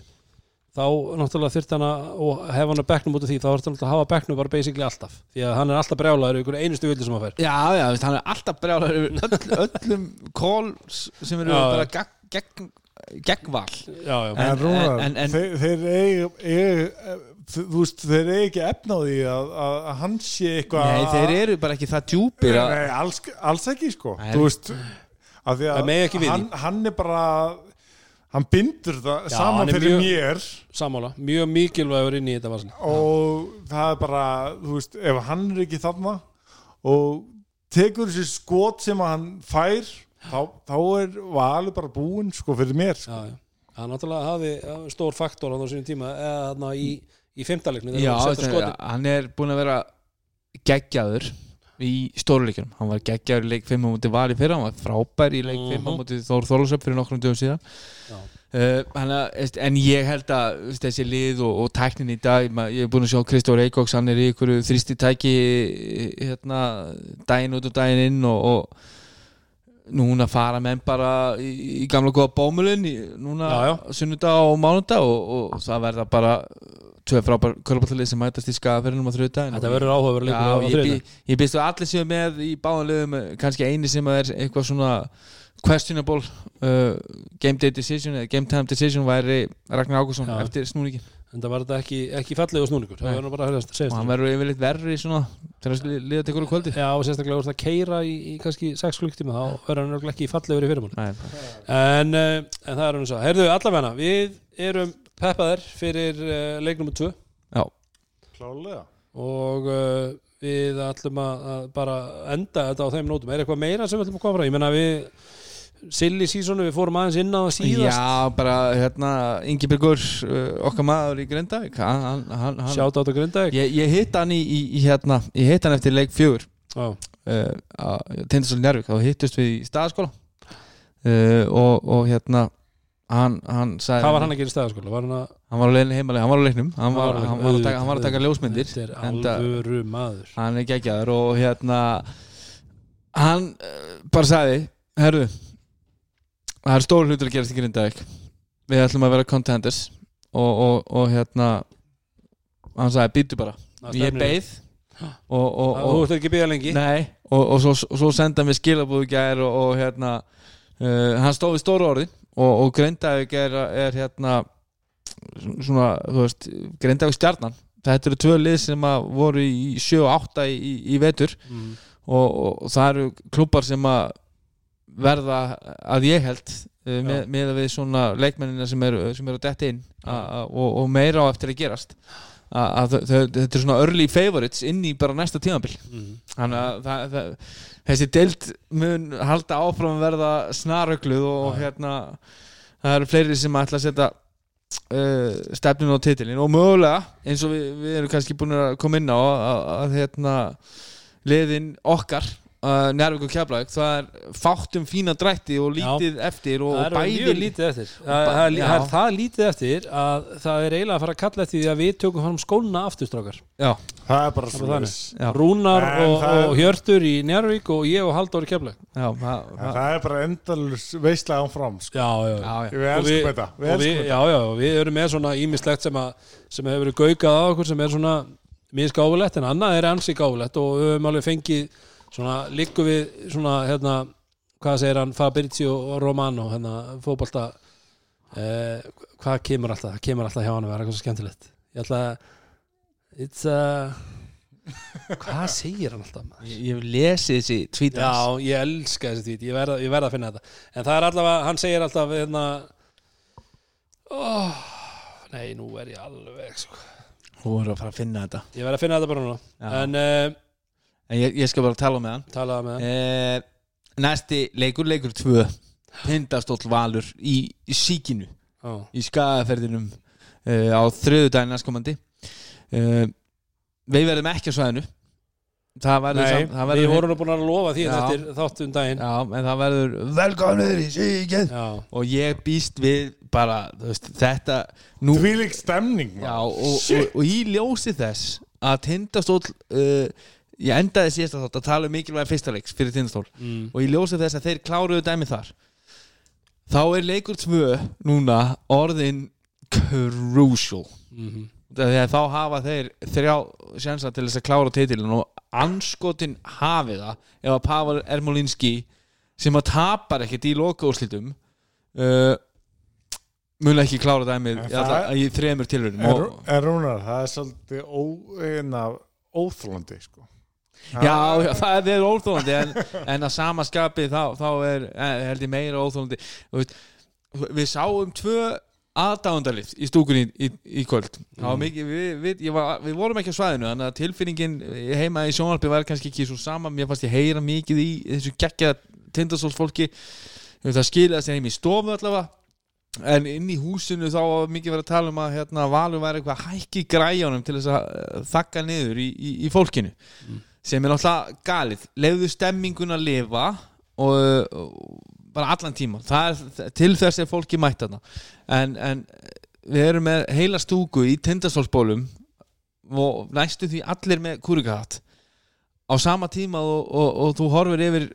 þá náttúrulega þyrft hann að og hef hann að bekknum út af því þá þarf hann að hafa bekknum bara basically alltaf. Því að hann er alltaf brjálaður einhverju einustu villu sem hann fær. Já, já, hann er alltaf brjálar yfir öll, öllum eru Já, já. gegn, gegn gegn val. Já, já, En, En- Rúnar, en- en- þeir, þeir eigi, eigi þú veist, þeir eigi ekki því að, að, að hann sé eitthvað Nei, þeir eru bara ekki það djúpir að, Nei, alls, alls ekki sko. Nei. Þú veist að því Það að megi ekki við hann, hann er bara hann bindur það Já, saman fyrir mjög- mér. sammála, mjög mikilvægur inn í þetta vasin og það er bara þú veist, ef hann er ekki þarna og tekur þessi skot sem hann fær þá, þá er valið bara búinn sko fyrir mér sko. já, já. hann náttúrulega hafi stór faktor á þessum tíma eða þarna í, í fimmtaleikni Já, þetta, hann er búin að vera geggjaður í stóruleikjum hann var geggjaður í leik 5 á móti var í fyrra hann var frábær í leik 5 á Mhm. móti Þór Þorlásöp fyrir nokkrum dögum síðan Já. Uh, hana, veist, en ég held að þessi lið og, og tæknin í dag ma- ég hef búin að sjá Kristór Eikóks hann er í ykkur þrýsti tæki hérna, daginn út og daginn inn og, og núna fara menn bara í, í gamla góða bómulinn í, núna Já, já. sunnudag og mánudag og, og það verða bara tvö frábær körpallið sem mætast í skafaferinum á þrjóðdaginn þetta verður áhugaverð leikur á Já, ég, ég býst að allir séu með í báðanlegum kannski eini sem er eitthvað svona questionable uh, game day decision eða game time decision væri Ragnar Ágússon Já. eftir snúningin en það var þetta ekki, ekki fallegu snúningur. Það verður bara að og segja hann verður yfirleitt verri svona þegar það liða til ykkur kvöldi. Já, og sérstaklega úr það að keira í, í kannski 6 klukktíma þá verður hann ekki fallegur í fyrirmáli Nei, en, uh, en það er hann svo. Heyrðu, allavega, við erum peppaðir fyrir uh, leiknum 2 já, klálega og uh, við ætlum að, að bara enda þetta á þeim nótum. Er eitthvað meira sem við ætlum að koma frá ég menna við silly seasonu, við fórum aðeins inn á það síðast. Já, bara hérna Ingi Byrgur, uh, okkar maður í Grindavík hann, hann, hann, hann sjátt átt að grinda ég, ég hitt hann í, í, í hérna ég hitt hann eftir leik fjögur uh, Tindastóli Njárvík þá hittust við í staðaskóla. Uh, og, og hérna hann, hann sagði hvað var hann að gera í stæðaskóla? Var hann að hann var á leiðinni heimalega, hann var á leiknum hann var, Hann var að, taka, hann var að taka ljósmyndir Þetta er alvöru maður. Hann er geggjaður og hérna hann uh, bara sagði herru það er stór hlutur að gerast í Grindavík við ætlum að vera contenders og, og, og hérna hann sagði býtu bara. Ég beið og, og, Þú ert ekki byggja lengi. Nei, og, og svo, svo senda mér skilabúðu gær og, og hérna uh, hann stóð við stóru orði og, og Grindavík er, er hérna svona, þú veist Grindavík stjarnan, þetta eru tvö lið sem að voru í 7 og 8 í, í vetur mm. og, og, og það eru klubbar sem að verða að ég held uh, með, með að við svona leikmennina sem eru, sem eru að detta inn og, og meira á eftir að gerast. Að, þetta er svona early favorites inn í bara næsta tímabil. Mm. þannig að þessi deild mun halda áfram að verða snarögluð og, og hérna það eru fleiri sem ætla að setja uh, stefnun á titilin og mögulega eins og við, við erum kannski búin að koma inn á að, að, að hérna liðin okkar uh, Njárvík og Keflavík það er fátt um fína drætti og lítið eftir og, það og er bæði mjög lítið eftir. Það, það, er- Já. það er lítið eftir að það er eiginlega að fara að kalla eftir því að við tökum fram skóna afturstrákar já, það er bara Það svo þannig. já, Rúnar og, og Hjörtur í Njárvík og ég og Halldór í Keflag já, það, það, það er bara endalus veistlega áfram sko. já, já, já, já. við elskum við- þetta. Við og elskum við, þetta já, já, og við erum með svona ímislegt sem, að, sem hefur verið gaukað á okkur sem er svona misgáfulegt en annað er ansi gáfulegt og við höfum alveg fengið svona líku við svona hérna, hvað segir hann Fabrizio Romano hérna, fótbolta eh, hvað kemur alltaf, það kemur alltaf hjá hann að vera eitthvað svo skemmtilegt ég ætla að it's a hvað segir hann alltaf maður? ég, ég hef lesið þessi hans. Já, ég elska þessi tvít, ég verða verð að finna þetta En það er allavega, hann segir alltaf hérna oh, Nei, nú er ég alveg sko. þú voru að fara að finna þetta Ég verð að finna þetta bara núna Já. En uh, en ég, ég skal bara tala með hann. Talaða með hann. Eh, næsti leikur, leikur 2 Tindastóll Valur í, í síkinu oh. í skagaferðinum uh, á þriðudaginn næstkomandi. Uh, við verðum ekki á svæðinu. Það verður Nei, samt- það við verður vorum nú búin að lofa því Já. eftir þáttum daginn. Já, en það verður velkomnir í síkinn Já, og ég býst við bara þú veist, þetta nú, Þvílík stemning já, maður. og, og, og í ljósi þess að Tindastóll uh, ég endaði síðast að þátt að tala um mikilvæga fyrsta leiks fyrir Tindastól mm. og í ljósi þess að þeir kláruðu dæmi þar þá er leikur tvö núna orðin crucial Mm þegar þá hafa þeir þrjá sjansa til þess að klára titilin og anskotin hafi það ef að Pavel Ermolinski sem að tapar ekkert í lokaúrslitum uh, mun ekki klára dæmið í þremur tilhörnum En, Rúnar, það er svolítið óþólandi sko. Já, já, það er óþólandi en, en að sama skapi þá, þá er eh, held ég meira óþólandi. Veist, Við sáum tvö aðdáðandarlið í stúkunni í, í, kvöld. Var mikið, við, við, var, við vorum ekki á svæðinu þannig að tilfinningin heima í sjónarbi var kannski ekki svo sama, mér fannst ég heyra mikið í þessu geggja tindasólsfólki. Það skilaði sig heim í stofu allavega. En inn í húsinu þá var mikið verið að tala um að hérna, Valur væri eitthvað að hækki græjónum til þess að eh, þakka niður í, í, í fólkinu sem er náttúrulega galið. Leiðu stemmingun að lifa og, og bara allan tíma það er, til þess er fólki mætt þarna. En, en við erum með heila stúku í tindastólsbólum og næstu því allir með kúrikahatt á sama tíma og, og, og þú horfir yfir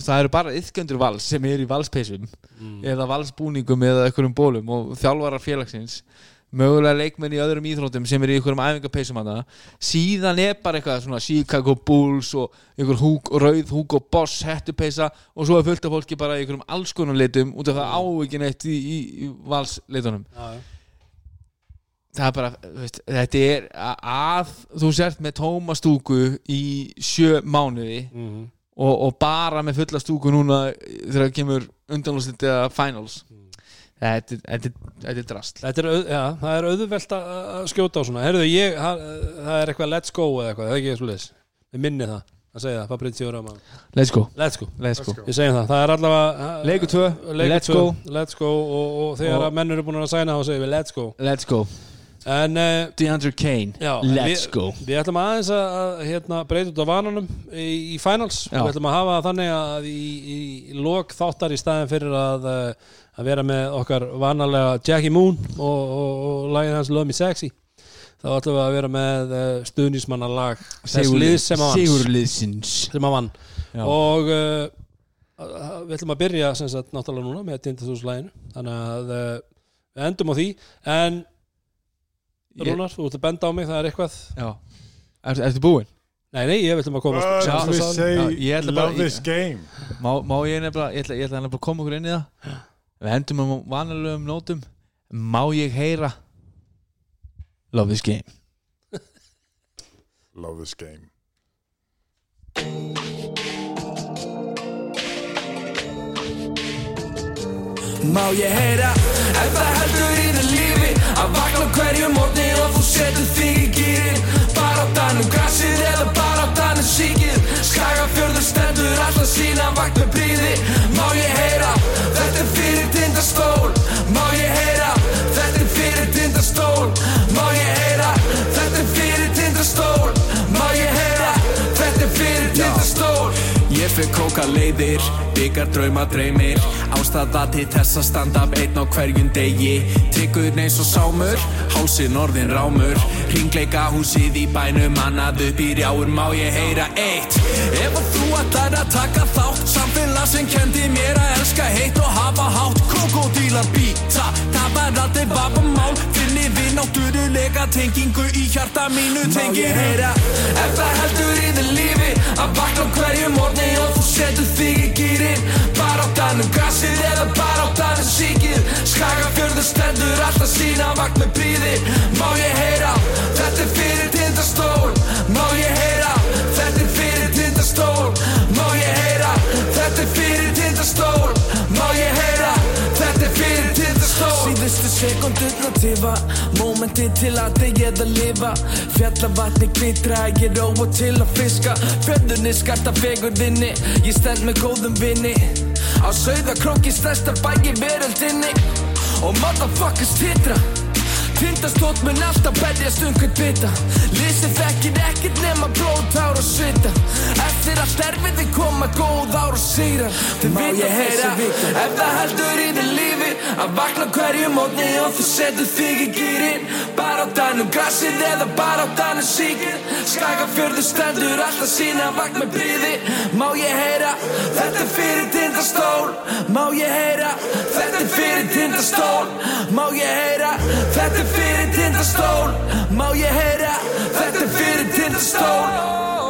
það eru bara yðgöndur vals sem er í valspeysum eða valsbúningum eða einhverjum bólum og þjálfarar félagsins mögulega leikmenn í öðrum íþróttum sem er í einhverjum æfingapeysum hana. Síðan er bara eitthvað svona Chicago Bulls og einhver húk, rauð húk og boss hettupeysa og svo er fullt af fólki bara í einhverjum alls konar litum út af það á ekki neitt í, í, í valslitunum. Já, það er bara, veist, þetta er að þú sért með tóma stúku í sjö mánuði Mhm. og, og bara með fulla stúku núna þegar það kemur undanlúslit eða finals þetta, er- er- er drast Þetta er, auð, já, það er auðvelt að að skjóta á svona. Herðu, ég, það, það er eitthvað let's go eða eitthvað, það er ekki svo leis Við minni það, að segja það, Fabrizio Rama let's go, Let's go, let's go. ég segi það, það er allavega leikur tvö, Leikur let's tvö, go. Let's go og, og þegar Og- að menn eru búin að sæna þá segir við let's go. Let's go, En uh, DeAndre Kane Já, let's við, go. Við ætlum aðeins að, að hérna, breyta út á vananum í, í finals. Já. Við ætlum að hafa það þannig að í, í, í lok þáttar í staðin fyrir að, uh, að vera með okkar vanalega Jackie Moon og, og, og lagið hans Love Me Sexy. Þá ætlum við að vera með uh, stuðnismanna lag þess liðs sem að vann. sigurliðsins sem að vann. Já. og uh, við ætlum að byrja sem sagt náttúrulega núna með Tindastúslæginu þannig að uh, við endum á því. En Ég- Rúnar, þú ert að benda á mig, það er eitthvað? Já, er, ertu búinn? Nei, nei, ég ætlum að koma But Já, já, ég ætla bara- love this game. Má, má ég nefnilega, ég ætla, ég ætla nefnilega að koma okkur inn í það Við hendum um vanalegum nótum. Má ég heyra? Love this game. [laughs] Love this game. Má ég heyra? Ef það heldur í þið lífi Að vakna hverju mótni og þú setur þig í gýrin Kóka leiðir, byggar drauma dreymir. Ástæða til þess að standa upp einn á hverjum degi. Tryggur eins og sámur, hálsin orðin rámur. Ringleika húsið í bænum, annað upp í rjáur Má ég heyra eitt. Ef þú ætlar að taka þátt Samfélag sem kendi mér að elska heitt og hafa hátt. Krokodílar býta, það var aldrei vapamál Finni við náttúrulega tengingu í hjarta mínu Tengi heyra, ef það heldur í þið lífi Að vakna hverju morgni og þú setur þig í gýrin danum gassið eða danum síkið. Skagafjörður stendur alltaf sína vakt með bríði Má ég heyra, þetta er fyrir tindastól. Má ég heyra, þetta er fyrir tindastól. Má ég heyra, þetta er fyrir tindastól. Síðustu sekundurna tifa Mómenti til að þegið að lifa. Fjallavatni glitra, ég róa til að fiska. Fjörðunni skarta fegurðinni Ég stend með góðum vinni Á sauðakróki stærstar bæi veröldinni. Og motherfuckers titra Tindastótt mun alltaf berjast um hvern bita Lýsir þekkir ekkert nema blóð, tár og svita Eftir allt erfiði koma góð ár og sigrar Þau vita heyra Ef það heldur í þið lífi Að vakna hverju mótni og þú setur þig í gýrin Bara á danum grassið eða bara á danum síkir Skagafjörður stendur alltaf sína vakt með bríði Má ég heyra Þetta er fyrir tindastól Má ég heyra Þetta er fyrir tindastól Má ég heyra Þetta er fyrir tindastól. Má ég heyra? Þetta er fyrir tindastól.